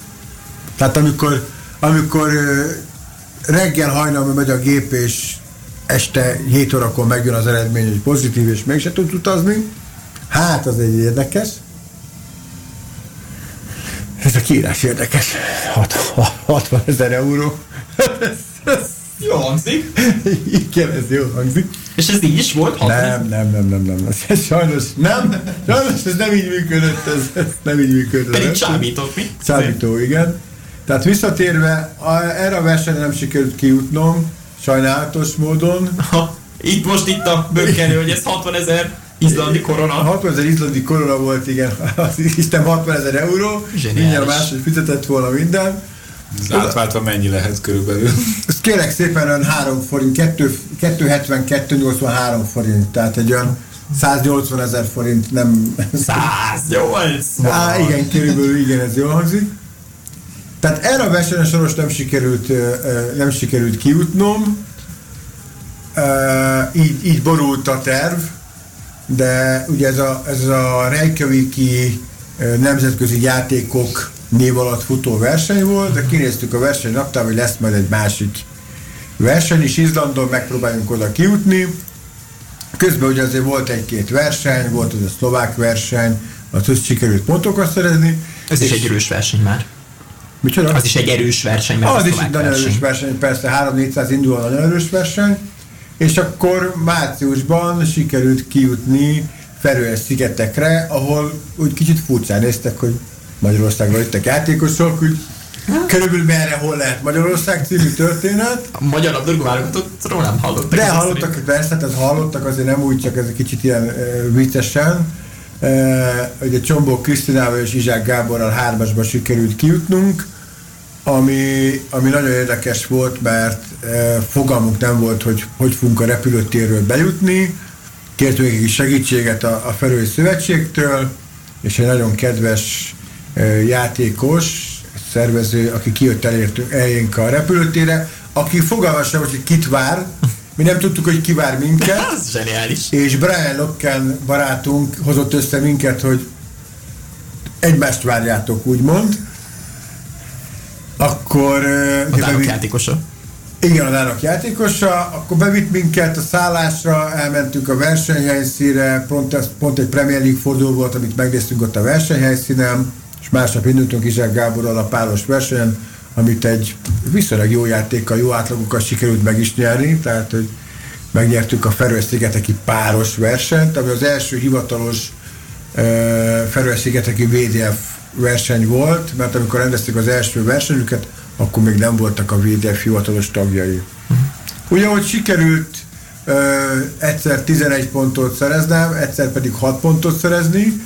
Tehát amikor, amikor reggel hajnalban megy a gép, és este 7 órakor megjön az eredmény, hogy pozitív, és mégse tud utazni, hát az egy érdekes. Ez a kiírás érdekes. 60 ezer euró. jó hangzik. Igen, ez jó hangzik. És ez így is volt? Nem, nem, nem, nem, nem. Ez sajnos nem. Sajnos ez nem így működött. Ez, ez nem így működött. Pedig csábított, mi? Csábító, igen. Tehát visszatérve, a, erre a versenyre nem sikerült kijutnom, sajnálatos módon. Ha, itt most itt a bökkenő, hogy ez 60 ezer Izlandi korona. 60 ezer izlandi korona volt, igen. Az Isten 60 ezer euró. Mindjárt máshogy fizetett volna minden. Ez átváltva mennyi lehet körülbelül? Ezt kérek szépen olyan 3 forint, 2, 272, 83 forint, tehát egy olyan 180 ezer forint, nem... 180? Á, igen, körülbelül igen, ez jól hangzik. Tehát erre a versenyen soros nem sikerült, nem sikerült kijutnom, így, így borult a terv, de ugye ez a, ez a Reykjaviki nemzetközi játékok név alatt futó verseny volt, de kinéztük a verseny naptár, hogy lesz majd egy másik verseny is, Izlandon megpróbáljunk oda kijutni. Közben ugye azért volt egy-két verseny, volt az a szlovák verseny, az sikerült pontokat szerezni. Ez is egy erős verseny már. Micsoda? Az is egy erős verseny, mert Az is egy nagyon erős verseny, persze 3-400 indul a nagyon erős verseny és akkor márciusban sikerült kijutni Ferőes szigetekre, ahol úgy kicsit furcsán néztek, hogy Magyarországban jöttek játékosok, úgy Körülbelül merre, hol lehet Magyarország című történet. A magyar labdarúgó válogatottról nem hallottak. De hallottak, szerint. persze, tehát hallottak, azért nem úgy, csak ez egy kicsit ilyen uh, viccesen. Uh, ugye Csombó Krisztinával és Izsák Gáborral hármasba sikerült kijutnunk, ami, ami nagyon érdekes volt, mert fogalmunk nem volt, hogy hogy fogunk a repülőtérről bejutni. Kértünk egy segítséget a, a Ferői Szövetségtől, és egy nagyon kedves játékos, szervező, aki kijött elértünk, elénk a repülőtére, aki fogalmas sem, hogy kit vár, mi nem tudtuk, hogy ki vár minket. Ez zseniális. És Brian Locken barátunk hozott össze minket, hogy egymást várjátok, úgymond. Akkor... A dánok játékosa. Dánok játékosa. Akkor bevitt minket a szállásra, elmentünk a versenyhelyszínre, pont, ez, pont egy Premier League forduló volt, amit megnéztünk ott a versenyhelyszínen, és másnap indultunk Izsák Gáborral a páros versenyen, amit egy viszonylag jó játékkal, jó átlagokkal sikerült meg is nyerni, tehát hogy megnyertük a Ferőszigeteki páros versenyt, ami az első hivatalos uh, Ferőszigeteki VDF verseny volt, mert amikor rendeztük az első versenyüket, akkor még nem voltak a VDF hivatalos tagjai. Uh-huh. Ugye, hogy sikerült uh, egyszer 11 pontot szereznem, egyszer pedig 6 pontot szerezni,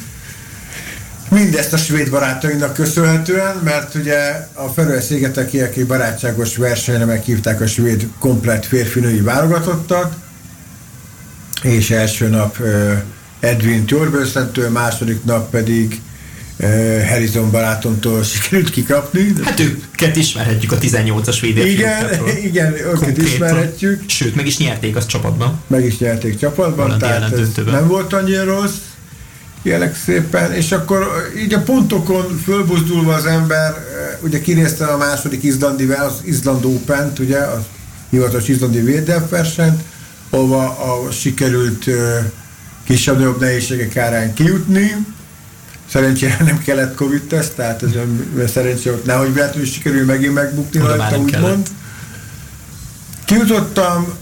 Mindezt a svéd barátainknak köszönhetően, mert ugye a Feröer-szigetekiek egy barátságos versenyre meghívták a svéd komplet férfinői válogatottat, és első nap Edwin Tjorbőszentől, második nap pedig Harrison barátomtól sikerült kikapni. Hát őket ismerhetjük a 18-as védők. Igen, igen, őket ismerhetjük. Sőt, meg is nyerték az csapatban. Meg is nyerték csapatban, tehát ez nem volt annyira rossz jelek szépen, és akkor így a pontokon fölbuzdulva az ember, ugye kinézte a második izlandi, az Island open ugye, a hivatalos izlandi védelm versenyt, ahova a sikerült kisebb-nagyobb nehézségek árán kijutni. Szerencsére nem kellett Covid-teszt, tehát ez szerencsére ott nehogy véletlenül sikerül megint megbukni rajta, úgymond. Kijutottam,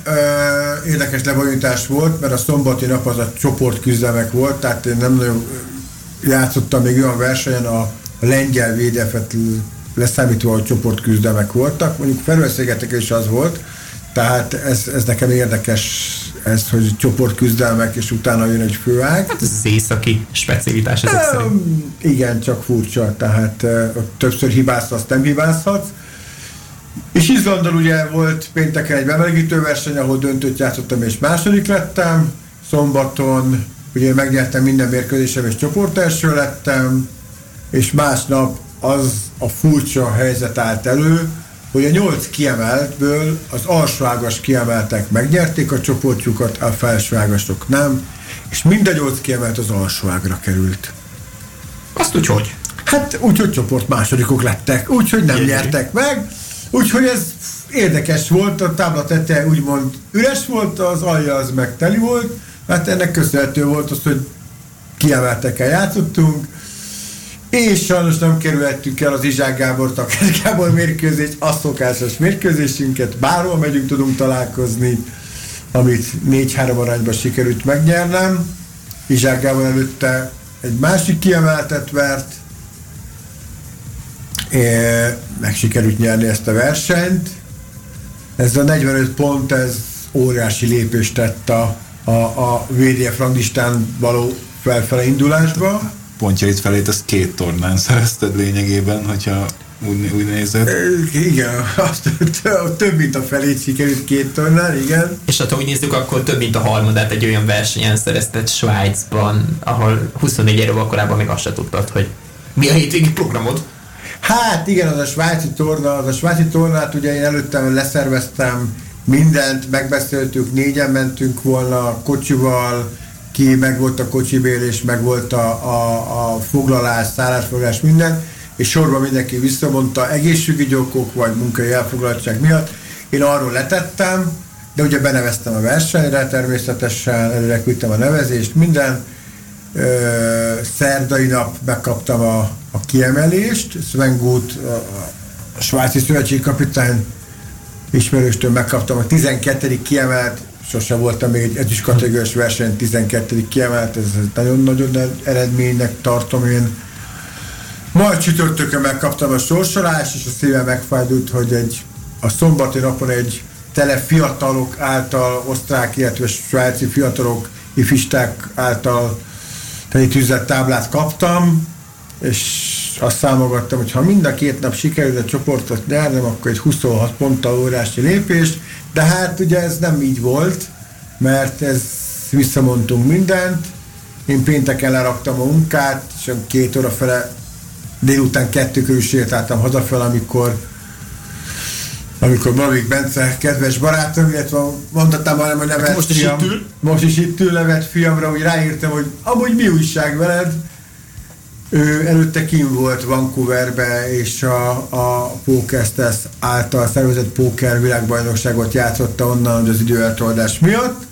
érdekes lebonyolítás volt, mert a szombati nap az a csoportküzdemek volt, tehát én nem nagyon játszottam még olyan versenyen, a, lengyel védefet leszámítva, hogy csoportküzdemek voltak, mondjuk felveszégetek is az volt, tehát ez, ez nekem érdekes, ez, hogy csoportküzdelmek, és utána jön egy főág. Hát ez az északi specialitás ezek szerint. Igen, csak furcsa, tehát többször hibázhatsz, nem hibázhatsz. És Izlandon ugye volt pénteken egy bemelegítő verseny, ahol döntőt játszottam és második lettem. Szombaton ugye megnyertem minden mérkőzésem és első lettem, és másnap az a furcsa helyzet állt elő, hogy a nyolc kiemeltből az alsóágas kiemeltek megnyerték a csoportjukat, a felsőágasok nem, és mind a nyolc kiemelt az alsóágra került. Azt úgy hogy? Hát úgy, hogy csoport másodikok lettek, úgyhogy nem Jegyű. nyertek meg, Úgyhogy ez érdekes volt, a tábla tette úgymond üres volt, az alja az meg teli volt, hát ennek köszönhető volt az, hogy kiemeltekkel játszottunk, és sajnos nem kerülhettük el az Izsák Gábor Takás Gábor mérkőzés, a szokásos mérkőzésünket, bárhol megyünk, tudunk találkozni, amit 4-3 arányban sikerült megnyernem. Izsák Gábor előtte egy másik kiemeltet vert, meg sikerült nyerni ezt a versenyt. Ez a 45 pont, ez óriási lépést tett a, a, a VDF rangistán való felfele indulásba. Pontjait felét az két tornán szerezted lényegében, hogyha úgy, úgy nézed. Igen, azt több mint a felét sikerült két tornán, igen. És ha úgy nézzük, akkor több mint a harmadát egy olyan versenyen szerezted Svájcban, ahol 24 évvel korábban még azt se tudtad, hogy mi a hétvégi programod. Hát igen, az a svájci torna, az a svájci tornát ugye én előttem leszerveztem mindent, megbeszéltük, négyen mentünk volna kocsival, ki meg volt a kocsibél, és meg volt a, a, a foglalás, szállásfoglalás, minden, és sorban mindenki visszamondta egészségügyi okok, vagy munkai elfoglaltság miatt. Én arról letettem, de ugye beneveztem a versenyre, természetesen előre küldtem a nevezést, minden. Ö, szerdai nap megkaptam a, a kiemelést. Sven Gut, a, a svájci szövetségkapitány ismerőstől megkaptam a 12. kiemelt, sose voltam még egy ezüst kategóriás verseny, 12. kiemelt, ez nagyon-nagyon eredménynek tartom én. Majd csütörtökön megkaptam a sorsolást, és a szívem megfájdult, hogy egy, a szombati napon egy tele fiatalok által, osztrák, illetve svájci fiatalok, ifisták által tűzett táblát kaptam, és azt számogattam, hogy ha mind a két nap sikerül a csoportot nyernem, akkor egy 26 ponttal órási lépés, de hát ugye ez nem így volt, mert ez visszamondtunk mindent, én pénteken leraktam a munkát, és két óra fele délután kettő körül sétáltam hazafel, amikor amikor Mavik Bence, kedves barátom, illetve mondhattam már, hogy nevet most fiam, is itt ül? most is itt ül nevet fiamra, hogy ráírtam, hogy amúgy mi újság veled, ő előtte kim volt Vancouverbe, és a, a Pókesztesz által szervezett póker világbajnokságot játszotta onnan az időeltoldás miatt,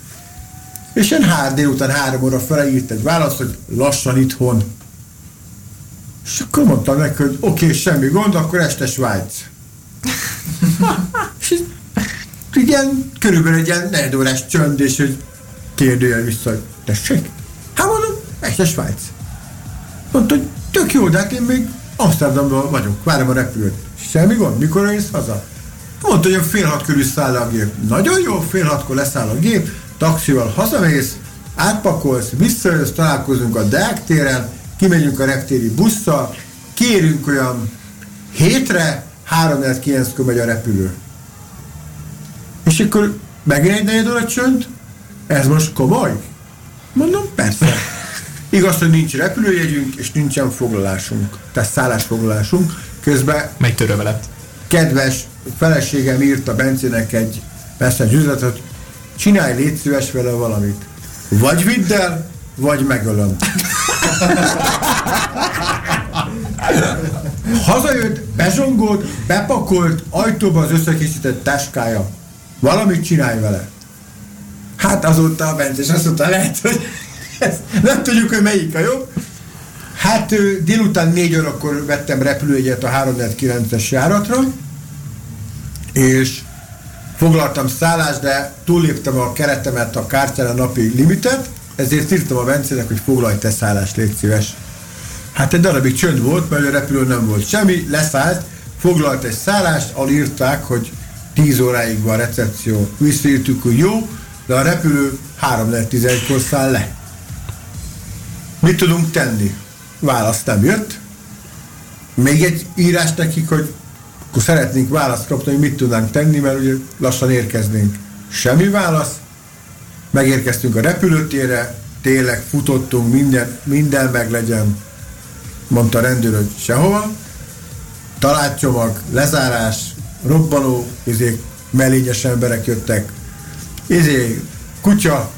és én hár délután három óra fele írt egy választ, hogy lassan itthon. És akkor mondtam neki, hogy oké, okay, semmi gond, akkor este Svájc. és körülbelül egy ilyen negyed órás csönd, és egy kérdőjel vissza, hogy tessék? Hát mondom, este Svájc. Mondta, hogy tök jó, de hát én még Amsterdamban vagyok, várom a repülőt. Semmi gond, mikor jössz haza? Mondta, hogy fél hat körül száll a gép. Nagyon jó, fél hatkor leszáll a gép, taxival hazamész, átpakolsz, visszajössz, találkozunk a Deák téren, kimegyünk a reptéri busszal, kérünk olyan hétre, 3 9 kor megy a repülő. És akkor megint egy negyed óra csönd? Ez most komoly? Mondom, persze. Igaz, hogy nincs repülőjegyünk, és nincsen foglalásunk, tehát szállásfoglalásunk. Közben Megy törövelet. kedves feleségem írta Bencének egy message üzletet, csinálj légy szíves vele valamit. Vagy vidd el, vagy megölöm. Hazajött, bezsongolt, bepakolt, ajtóba az összekészített táskája. Valamit csinálj vele. Hát azóta a Bence, azt mondta, lehet, hogy ezt nem tudjuk, hogy melyik a jobb. Hát délután négy órakor vettem repülőjegyet a 349-es járatra, és foglaltam szállást, de túlléptem a keretemet, a kártyán napi limitet, ezért írtam a Bencének, hogy foglalj te szállást, légy szíves. Hát egy darabig csönd volt, mert a repülő nem volt semmi, leszállt, foglalt egy szállást, ahol írták, hogy 10 óráig van a recepció. Visszaírtuk, hogy jó, de a repülő 3.11-kor száll le. Mit tudunk tenni? Válasz nem jött. Még egy írás nekik, hogy akkor szeretnénk választ kapni, hogy mit tudnánk tenni, mert ugye lassan érkeznénk. Semmi válasz. Megérkeztünk a repülőtérre, tényleg futottunk, minden, minden meg legyen. Mondta a rendőr, hogy sehova. Találcsomag, lezárás, robbanó, izé, mellényes emberek jöttek. Izé, kutya,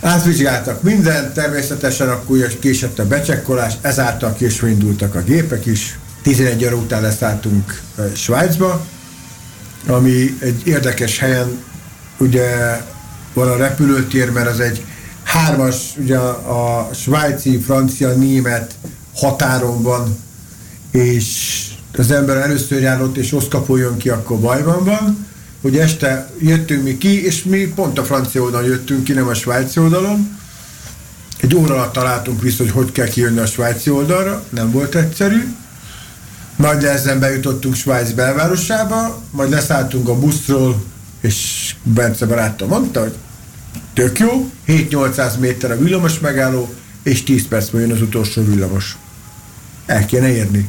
Átvizsgáltak mindent, természetesen akkor késett a becsekkolás, ezáltal késve indultak a gépek is. 11 óra után leszálltunk Svájcba, ami egy érdekes helyen, ugye van a repülőtér, mert az egy hármas, ugye a svájci, francia, német határon van, és az ember először jár ott, és oszkapoljon ki, akkor bajban van hogy este jöttünk mi ki, és mi pont a francia oldalon jöttünk ki, nem a svájci oldalon. Egy óra alatt találtunk vissza, hogy hogy kell kijönni a svájci oldalra, nem volt egyszerű. Majd ezen bejutottunk Svájc belvárosába, majd leszálltunk a buszról, és Bence barátom mondta, hogy tök jó, 7-800 méter a villamos megálló, és 10 perc jön az utolsó villamos. El kéne érni.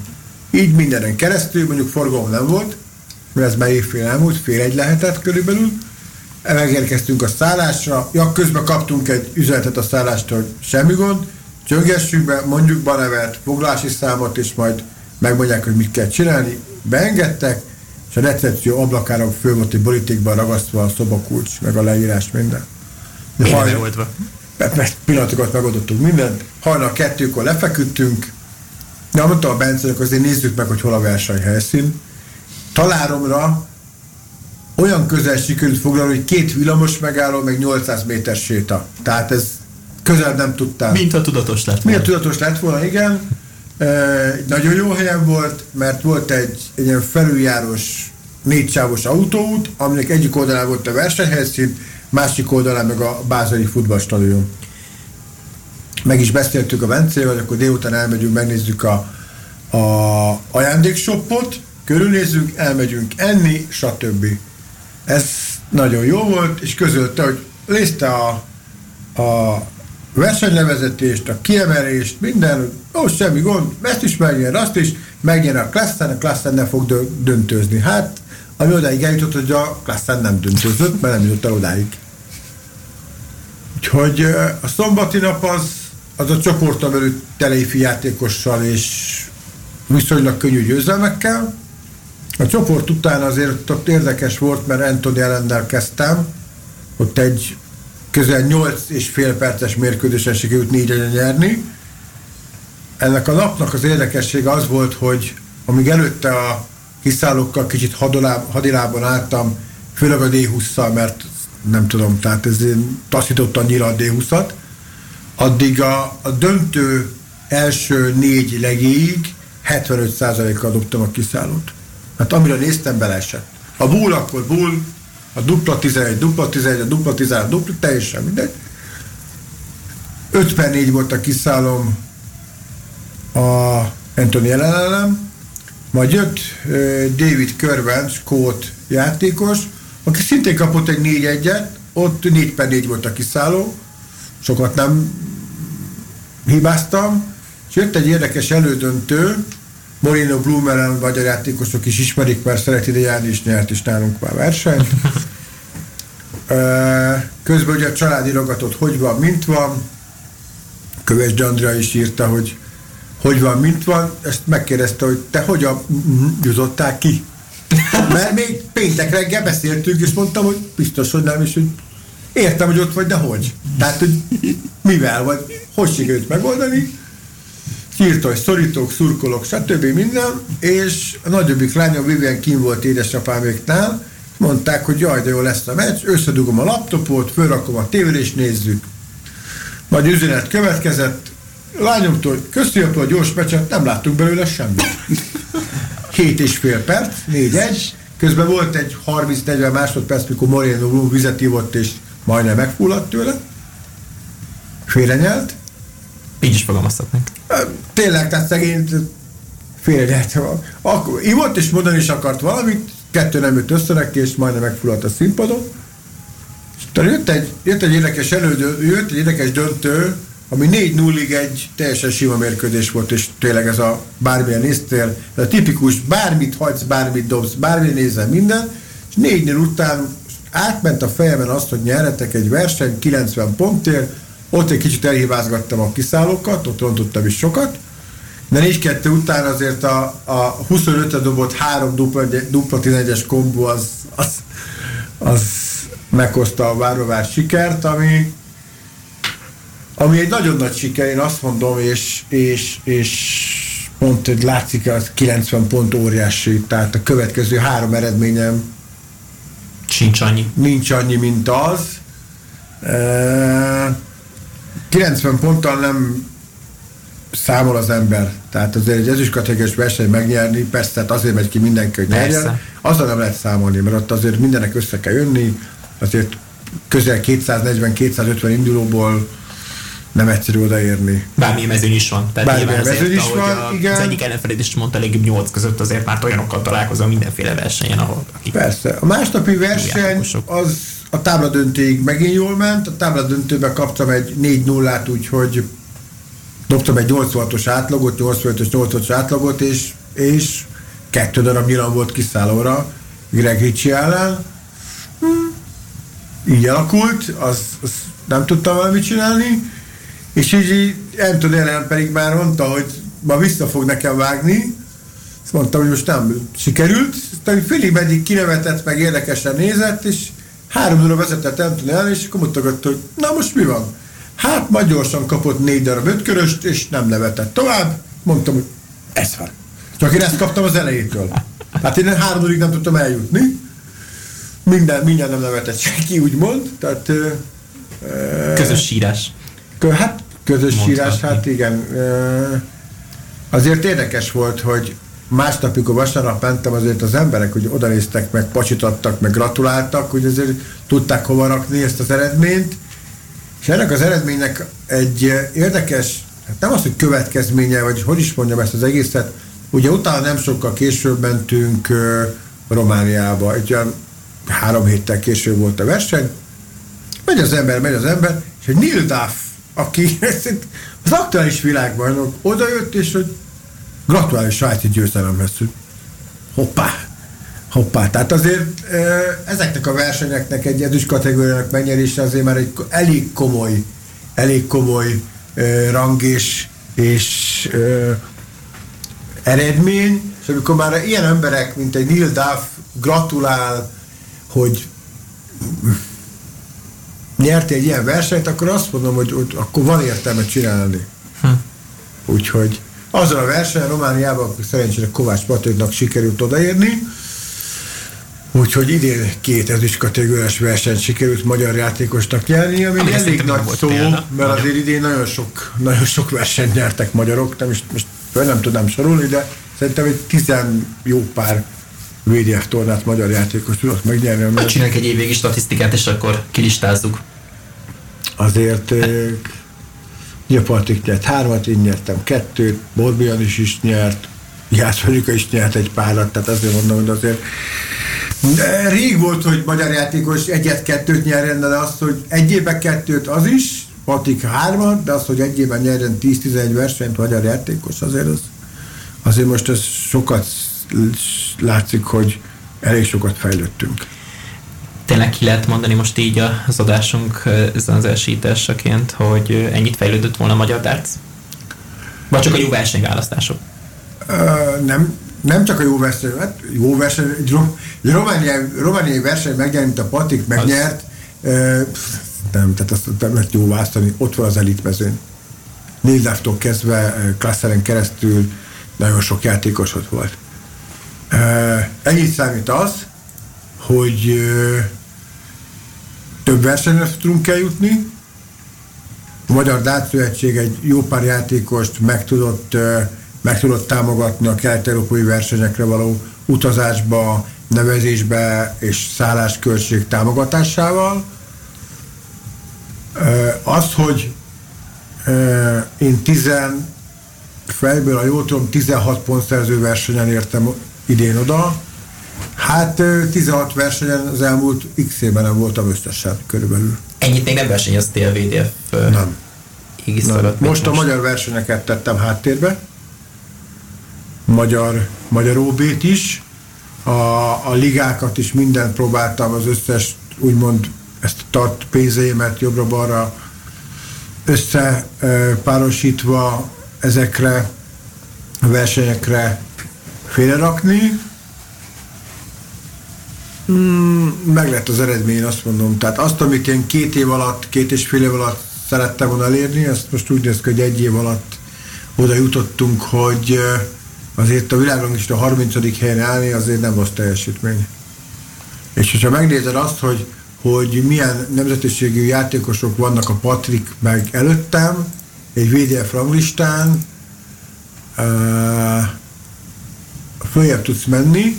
Így mindenen keresztül, mondjuk forgalom nem volt, ez már évfél elmúlt, fél egy lehetett körülbelül. Megérkeztünk a szállásra, ja, közben kaptunk egy üzenetet a szállástól, hogy semmi gond, csöngessünk be, mondjuk banevet, foglalási számot, és majd megmondják, hogy mit kell csinálni. Beengedtek, és a recepció ablakára föl volt egy borítékban ragasztva a szobakulcs, meg a leírás, minden. De hajnal, pillanatokat megoldottunk mindent. Hajnal kettőkor lefeküdtünk, de mondta a Bence, hogy azért nézzük meg, hogy hol a versenyhelyszín taláromra olyan közel sikerült foglalni, hogy két villamos megálló, meg 800 méter séta. Tehát ez közel nem tudtál. Mint a tudatos lett volna. Mint a tudatos lett volna, igen. E, nagyon jó helyen volt, mert volt egy, egy ilyen felüljárós négysávos autóút, aminek egyik oldalán volt a versenyhelyszín, másik oldalán meg a bázai futballstadion. Meg is beszéltük a Bencével, hogy akkor délután elmegyünk, megnézzük a, a ajándékshopot, körülnézzünk, elmegyünk enni, stb. Ez nagyon jó volt, és közölte, hogy nézte a, a versenylevezetést, a kiemelést, minden, ó, semmi gond, ezt is megnyer, azt is, megnyer a klasszán, a klasszán nem fog döntőzni. Hát, ami odáig eljutott, hogy a klasszán nem döntőzött, mert nem jutott el odáig. Úgyhogy a szombati nap az az a csoporton belül teléfi játékossal és viszonylag könnyű győzelmekkel. A csoport után azért ott érdekes volt, mert Anthony ellennel kezdtem, ott egy közel 8 és fél perces mérkőzésen sikerült négy nyerni. Ennek a napnak az érdekessége az volt, hogy amíg előtte a kiszállókkal kicsit hadilában álltam, főleg a D20-szal, mert nem tudom, tehát ez taszított annyira a D20-at, addig a, a döntő első négy legéig 75%-kal dobtam a kiszállót. Hát amire néztem, beleesett. A bull akkor bull, a dupla 11, dupla 11, a dupla 11, dupla, teljesen mindegy. 5 per 4 volt a kiszállom a Anthony ellenem, majd jött David Körben, skót játékos, aki szintén kapott egy 4 1 ott 4 per 4 volt a kiszálló, sokat nem hibáztam, és jött egy érdekes elődöntő, Morino Blumeren magyar játékosok is ismerik, mert szeret ide járni, és nyert is nálunk már versenyt. Közben ugye a családi ragatot hogy van, mint van. Köves Dandra is írta, hogy hogy van, mint van. Ezt megkérdezte, hogy te hogyan jutottál ki? Mert még péntek reggel beszéltünk, és mondtam, hogy biztos, hogy nem, és hogy értem, hogy ott vagy, de hogy? Tehát, hogy mivel, vagy hogy sikerült megoldani? Írta, hogy szorítók, szurkolok, stb. minden, és a nagyobbik lányom Vivian Kim volt édesapáméknál, mondták, hogy jaj, de jó lesz a meccs, összedugom a laptopot, fölrakom a tévére és nézzük. Majd üzenet következett, lányomtól, köszönjük a gyors meccset, nem láttunk belőle semmit. 7 és fél perc, 4-1, közben volt egy 30-40 másodperc, mikor Moreno Blum vizet ivott, és majdnem megfulladt tőle, félrenyelt, így is fogalmazhatnánk. Tényleg, tehát szegény félrenyelt. Akkor ivott és mondani is akart valamit, kettő nem jött össze és majdnem megfulladt a színpadon. És jött egy, jött egy érdekes elődő, jött egy érdekes döntő, ami 4-0-ig egy teljesen sima mérkőzés volt, és tényleg ez a bármilyen néztél, a tipikus bármit hagysz, bármit dobsz, bármit nézel minden, és 4 után átment a fejemen azt, hogy nyerhetek egy verseny 90 pontért, ott egy kicsit elhibázgattam a kiszállókat, ott rontottam is sokat, de 4-2 után azért a, a 25 dobott három dupla, dupla 11-es kombó az, az, az meghozta a várvár sikert, ami, ami egy nagyon nagy siker, én azt mondom, és, és, és pont, hogy látszik, az 90 pont óriási, tehát a következő három eredményem Nincs annyi. Nincs annyi, mint az. E- 90 ponttal nem számol az ember. Tehát azért egy ezüstkategóriás verseny megnyerni, persze, tehát azért megy ki mindenki, hogy nyerjen. Azzal nem lehet számolni, mert ott azért mindenek össze kell jönni, azért közel 240-250 indulóból nem egyszerű odaérni. Bármilyen mezőny is van. Tehát Bármilyen mezőny is van, a, igen. Az egyik ellenfeled is mondta, legjobb nyolc között azért már olyanokkal találkozom mindenféle versenyen, ahol akik Persze. A másnapi verseny az a tábladöntőig megint jól ment, a tábladöntőben kaptam egy 4-0-át, úgyhogy dobtam egy 86-os átlagot, 85-ös, 86-os átlagot, és, és kettő darab nyilan volt kiszállóra Greg Ricci ellen. Hmm. Így alakult, az, az nem tudtam valamit csinálni, és így Anthony ellen pedig már mondta, hogy ma vissza fog nekem vágni, azt mondtam, hogy most nem sikerült, aztán félig meddig kinevetett, meg érdekesen nézett, és Három óra vezetett Anthony el, és akkor mutogatta, hogy na most mi van? Hát majd gyorsan kapott négy darab ötköröst, és nem nevetett tovább. Mondtam, hogy ez van. Csak én ezt kaptam az elejétől. Hát én három órig nem tudtam eljutni. Minden, minden nem nevetett senki, úgymond. Tehát, ö, ö, közös sírás. Kö, hát közös Mondhatni. sírás, hát igen. Ö, azért érdekes volt, hogy másnap, amikor vasárnap mentem, azért az emberek, hogy odanéztek, meg pacsitattak, meg gratuláltak, hogy azért tudták hova rakni ezt az eredményt. És ennek az eredménynek egy érdekes, hát nem az, hogy következménye, vagy hogy is mondjam ezt az egészet, ugye utána nem sokkal később mentünk uh, Romániába, egy olyan három héttel később volt a verseny, megy az ember, megy az ember, és egy Neil Duff, aki az aktuális világbajnok, odajött, és hogy Gratulálok svájci győzelemhez. Hoppá! Hoppá! Tehát azért ezeknek a versenyeknek egy edős kategóriának megnyerése azért már egy elég komoly, elég komoly rang és, és ö, eredmény, és amikor már ilyen emberek, mint egy Neil Duff gratulál, hogy nyert egy ilyen versenyt, akkor azt mondom, hogy, hogy akkor van értelme csinálni. Hm. Úgyhogy azon a versenyen Romániában szerencsére Kovács Patréknak sikerült odaérni, Úgyhogy idén két ezüst kategóriás versenyt sikerült magyar játékosnak nyerni, ami, ami elég nagy szó, példa. mert azért idén nagyon sok, nagyon sok versenyt nyertek magyarok, nem is most nem tudnám sorolni, de szerintem egy tizen jó pár VDF tornát magyar játékos tudott megnyerni. Mert... Hát csináljuk egy évvégi statisztikát, és akkor kilistázzuk. Azért Ugye Patrik nyert hármat, én nyertem kettőt, Borbian is is nyert, Jászolika is nyert egy párat, tehát azért mondom, hogy azért de rég volt, hogy magyar játékos egyet-kettőt nyerjen, de az, hogy egy évben kettőt, az is, Patrik hármat, de az, hogy egy évben nyerjen 10-11 versenyt magyar játékos, azért az, azért most ez sokat látszik, hogy elég sokat fejlődtünk. Tényleg ki lehet mondani most így az adásunk zanzásításaként, hogy ennyit fejlődött volna a magyar darts? Vagy csak a jó versenyválasztások? Uh, nem, nem csak a jó verseny, hát jó verseny, egy, egy romániai, romániai verseny megnyert, mint a Patik megnyert, az... nem, tehát azt nem lehet jó választani, ott van az elitmezőn. Nildáftól kezdve klasszeren keresztül nagyon sok játékos ott volt. Ennyit számít az, hogy több versenyre tudunk eljutni, a Magyar Dát Szövetség egy jó pár játékost meg tudott meg tudott támogatni a kelet-európai versenyekre való utazásba, nevezésbe és szállásköltség támogatásával. Az, hogy én 10, fejből a jól tudom, 16 pontszerző versenyen értem idén oda, Hát 16 versenyen az elmúlt x évben nem voltam összesen körülbelül. Ennyit még nem versenyeztél a VDF nem. nem. Most, most a magyar versenyeket tettem háttérbe, magyar, magyar OB-t is, a, a ligákat is mindent próbáltam, az összes úgymond ezt tart pénzeimet jobbra-balra összepárosítva ezekre a versenyekre félrerakni. Mm, meg lett az eredmény, azt mondom. Tehát azt, amit én két év alatt, két és fél év alatt szerettem volna elérni, ezt most úgy néz ki, hogy egy év alatt oda jutottunk, hogy azért a világon is a 30. helyen állni azért nem rossz teljesítmény. És hogyha megnézed azt, hogy, hogy milyen nemzetiségű játékosok vannak a Patrik meg előttem, egy VDF ranglistán, uh, följebb tudsz menni,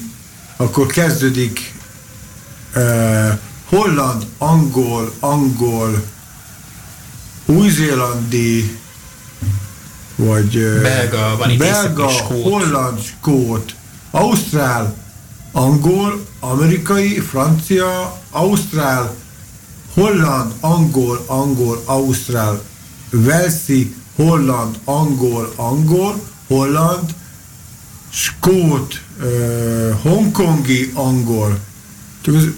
akkor kezdődik uh, holland, angol, angol, új-zélandi, vagy belga, van itt belga skót. holland, skót, ausztrál, angol, amerikai, francia, ausztrál, holland, angol, angol, ausztrál, velszi, holland, angol, angol, holland, skót, uh, hongkongi, angol. Csak az,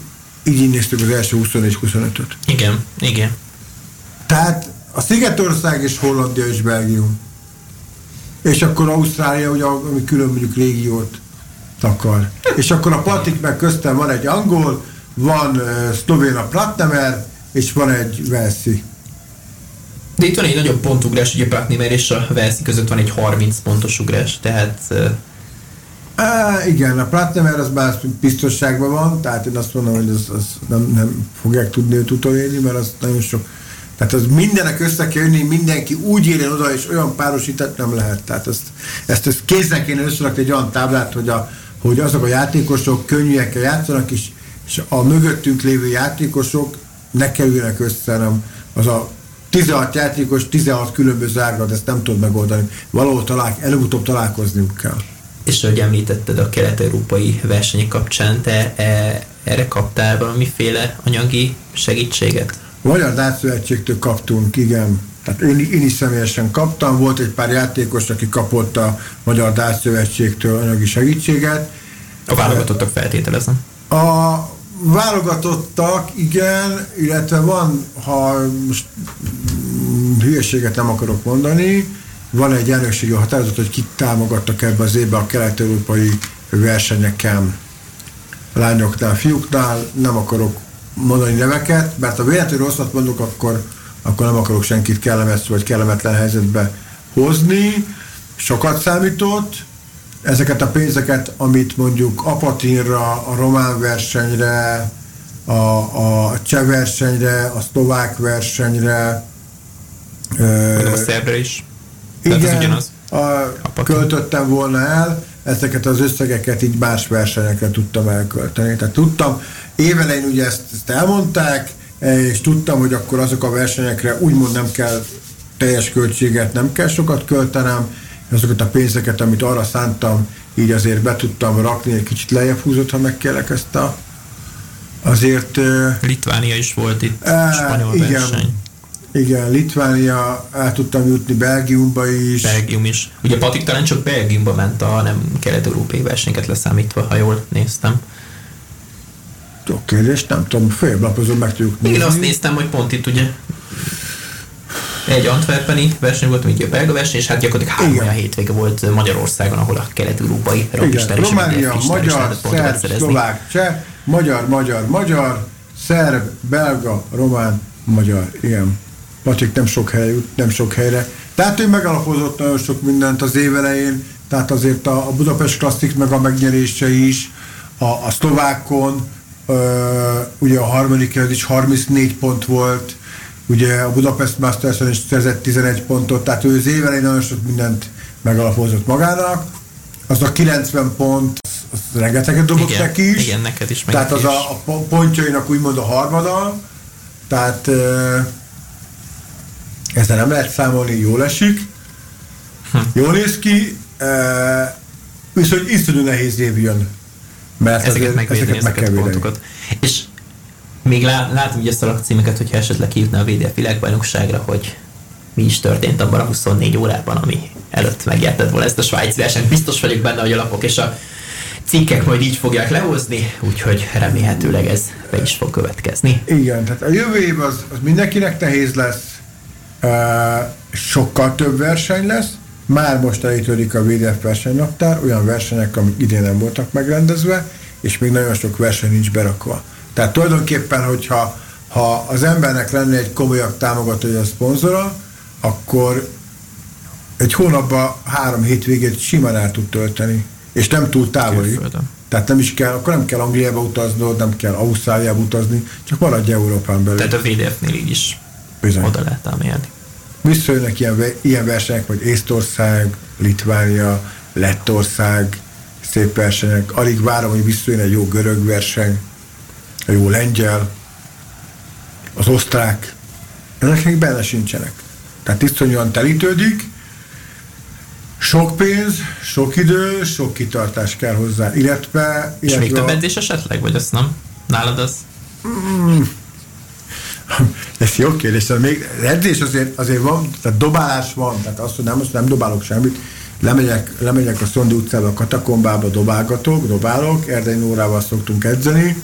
így néztük az első 24-25-öt. Igen, igen. Tehát a Szigetország és Hollandia és Belgium és akkor Ausztrália, ugye, ami külön mondjuk régiót takar. És akkor a Patik meg köztem van egy angol, van uh, szlovén a Platnemer, és van egy Velszi. De itt van egy nagyobb pontugrás, ugye Platnemer és a Velszi között van egy 30 pontos ugrás, tehát... Uh... Á, igen, a Platnemer az már biztonságban van, tehát én azt mondom, hogy az, az nem, nem fogják tudni őt utolérni, mert az nagyon sok tehát az mindenek össze kell jönni, mindenki úgy érjen oda, és olyan párosítat nem lehet. Tehát ezt, ezt, ezt kézzel kéne összerakni egy olyan táblát, hogy, a, hogy azok a játékosok könnyűekkel játszanak, és, és a mögöttünk lévő játékosok ne kerüljenek össze, hanem az a 16 játékos, 16 különböző ágad, ezt nem tud megoldani. Valahol talál, előbb-utóbb találkozniuk kell. És ahogy említetted a kelet-európai versenyek kapcsán, te e, erre kaptál valamiféle anyagi segítséget? Magyar Dátszövetségtől kaptunk, igen. Tehát én, én is személyesen kaptam, volt egy pár játékos, aki kapott a Magyar Dátszövetségtől anyagi segítséget. A válogatottak feltételezem. A válogatottak, igen, illetve van, ha most hülyeséget nem akarok mondani, van egy elnökségi határozat, hogy kik támogattak ebbe az évben a kelet-európai versenyeken lányoknál, fiúknál, nem akarok mondani neveket, mert ha véletlenül rosszat mondok, akkor, akkor nem akarok senkit kellemes vagy kellemetlen helyzetbe hozni. Sokat számított, ezeket a pénzeket, amit mondjuk Apatinra, a román versenyre, a, a cseh versenyre, a szlovák versenyre, a szerbre is. Tehát igen, ugyanaz. A, költöttem volna el, ezeket az összegeket így más versenyekre tudtam elkölteni. Tehát tudtam, évelején ugye ezt, ezt elmondták, és tudtam, hogy akkor azok a versenyekre úgymond nem kell teljes költséget, nem kell sokat költenem, azokat a pénzeket, amit arra szántam, így azért be tudtam rakni, egy kicsit lejjebb húzott, ha megkérlek ezt a azért... Litvánia is volt itt, e, spanyol igen, verseny. Igen, Litvánia, el tudtam jutni Belgiumba is. Belgium is. Ugye Patik talán csak Belgiumba ment a nem kelet-európai versenyeket leszámítva, ha jól néztem. Jó kérdés, nem tudom, főblapozom, meg tudjuk nézni. Én azt néztem, hogy pont itt ugye egy antwerpeni verseny volt, mint a belga verseny, és hát gyakorlatilag három olyan hétvége volt Magyarországon, ahol a kelet-európai rapistár és Románia, magyar, szerb, szlovák, cseh, magyar, magyar, magyar, szerb, belga, román, magyar, igen. Patrik nem sok hely, nem sok helyre. Tehát ő megalapozott nagyon sok mindent az év elején, tehát azért a, a Budapest Klasszik meg a megnyerése is, a, a szlovákon, ö, ugye a harmadik ez is 34 pont volt, ugye a Budapest masters is szerzett 11 pontot, tehát ő az év elején nagyon sok mindent megalapozott magának. Az a 90 pont, az, az rengeteget dobott igen, neki is. Igen, neked is. Tehát az a, a pontjainak úgymond a harmada. Tehát ezzel nem lehet számolni, jól esik, hm. jól néz ki, e, viszont iszonyú nehéz év jön. Mert ezeket megvédeni, ezeket, ezeket meg pontokat. És még lá, látom ugye a címeket, hogyha esetleg hívna a VDF világbajnokságra, hogy mi is történt abban a 24 órában, ami előtt megjelted volna ezt a svájci versenyt. Biztos vagyok benne, hogy a lapok és a cikkek majd így fogják lehozni, úgyhogy remélhetőleg ez be is fog következni. Igen, tehát a jövő év az, az mindenkinek nehéz lesz, sokkal több verseny lesz, már most elítődik a VDF versenynaptár, olyan versenyek, amik idén nem voltak megrendezve, és még nagyon sok verseny nincs berakva. Tehát tulajdonképpen, hogyha ha az embernek lenne egy komolyabb támogatója a szponzora, akkor egy hónapban három hétvégét simán el tud tölteni, és nem túl távoli. Külföldön. Tehát nem is kell, akkor nem kell Angliába utaznod, nem kell Ausztráliába utazni, csak maradj Európán belül. Tehát a VDF-nél így is Bizony. oda lehet elmélni. Visszajönnek ilyen, ilyen versenyek, vagy Észtország, Litvánia, Lettország, szép versenyek. Alig várom, hogy visszajön egy jó görög verseny, egy jó lengyel, az osztrák. Ezek még benne sincsenek. Tehát iszonyúan telítődik, sok pénz, sok idő, sok kitartás kell hozzá, illetve... És illetve még több edzés esetleg, vagy azt nem? Nálad az? Mm, ez jó kérdés, tehát még edzés azért, azért van, tehát dobálás van, tehát azt, hogy nem, azt nem dobálok semmit, lemegyek, lemegyek a Szondi utcába, a katakombába, dobálgatok, dobálok, Erdei Nórával szoktunk edzeni,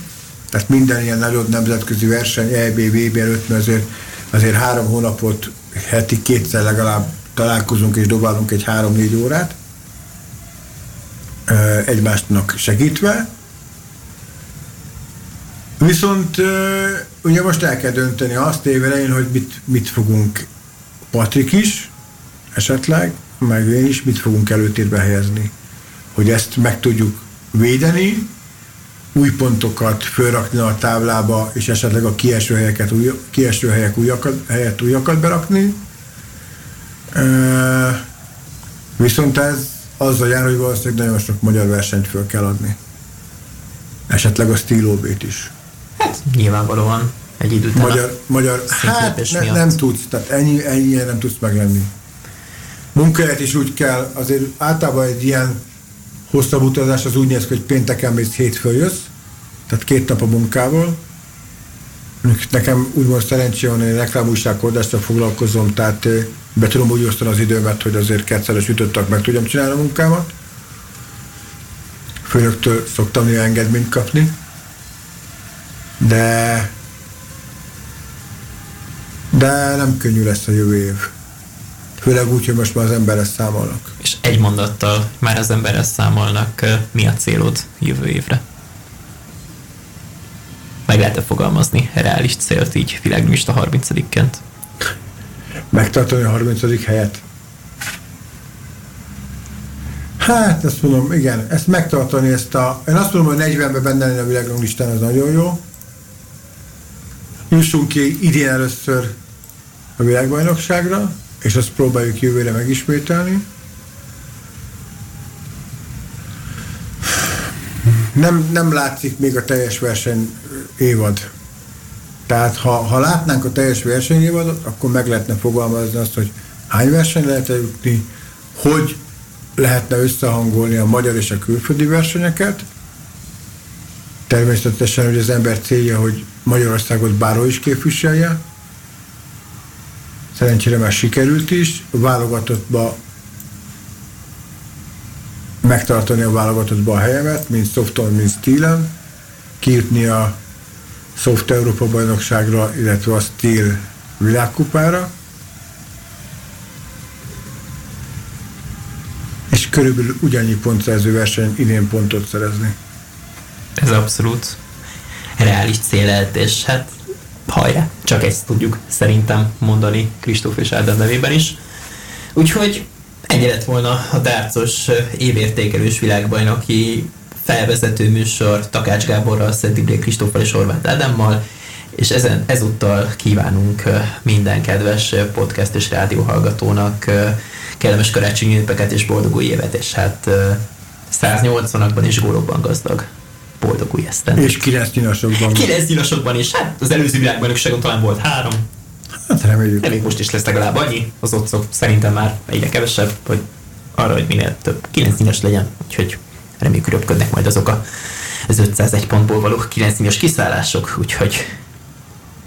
tehát minden ilyen nagyobb nemzetközi verseny, EB, VB előtt, azért, azért három hónapot heti kétszer legalább találkozunk és dobálunk egy három-négy órát, egymásnak segítve, Viszont ugye most el kell dönteni azt évelején, hogy mit, mit fogunk Patrik is, esetleg, meg én is, mit fogunk előtérbe helyezni. Hogy ezt meg tudjuk védeni, új pontokat fölrakni a táblába, és esetleg a kieső, helyeket, új, kieső helyek újakat, helyet újakat berakni. E, viszont ez azzal jár, hogy valószínűleg nagyon sok magyar versenyt föl kell adni. Esetleg a stílóbét is. Hát nyilvánvalóan egy idő után Magyar, magyar hát ne, nem tudsz, tehát ennyi, ennyi nem tudsz meglenni. Munkahelyet is úgy kell, azért általában egy ilyen hosszabb utazás az úgy néz ki, hogy pénteken mész, hétfőn jössz, tehát két nap a munkával. Nekem úgymond szerencsé van, hogy reklámújságkordással foglalkozom, tehát be tudom úgy osztani az időmet, hogy azért kétszeres ütöttek meg tudjam csinálni a munkámat. Főnöktől szoktam néha engedményt kapni de De nem könnyű lesz a jövő év. Főleg úgy, hogy most már az emberre számolnak. És egy mondattal már az emberre számolnak, mi a célod jövő évre? Meg lehet-e fogalmazni reális célt így világlista 30-ként? Megtartani a 30. helyet? Hát, ezt mondom, igen, ezt megtartani, ezt a... Én azt mondom, hogy 40-ben benne lenni a világlistán, az nagyon jó. Jussunk ki idén először a világbajnokságra, és azt próbáljuk jövőre megismételni. Nem, nem látszik még a teljes verseny évad. Tehát ha, ha látnánk a teljes versenyévadot, akkor meg lehetne fogalmazni azt, hogy hány verseny lehet jutni, hogy lehetne összehangolni a magyar és a külföldi versenyeket. Természetesen, hogy az ember célja, hogy Magyarországot bárhol is képviselje. Szerencsére már sikerült is. Válogatottba megtartani a válogatottba a helyemet, mint Softon, mint Steelen, kijutni a Soft Európa bajnokságra, illetve a Steel világkupára. És körülbelül ugyannyi pontszerző verseny idén pontot szerezni. Ez abszolút reális cél lehet, és hát hajrá, csak ezt tudjuk szerintem mondani Kristóf és Ádám nevében is. Úgyhogy ennyi lett volna a dárcos évértékelős világbajnoki felvezető műsor Takács Gáborral, Szent Kristóffal és Horváth Ádámmal, és ezen, ezúttal kívánunk minden kedves podcast és rádióhallgatónak kellemes karácsonyi ünnepeket és boldog új évet, és hát 180-akban és gólokban gazdag boldog új eszten. És kilenc nyilasokban. Kilenc nyilasokban is, hát az előző világbajnokságon talán volt három. Hát reméljük. Elég most is lesz legalább annyi, az otcok szerintem már egyre kevesebb, hogy arra, hogy minél több kilenc nyilas legyen, úgyhogy reméljük, hogy röpködnek majd azok a, az 501 pontból való 9 nyilas kiszállások, úgyhogy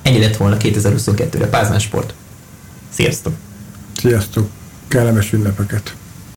ennyi lett volna 2022-re Pázmán Sport. Sziasztok! Sziasztok! Kellemes ünnepeket!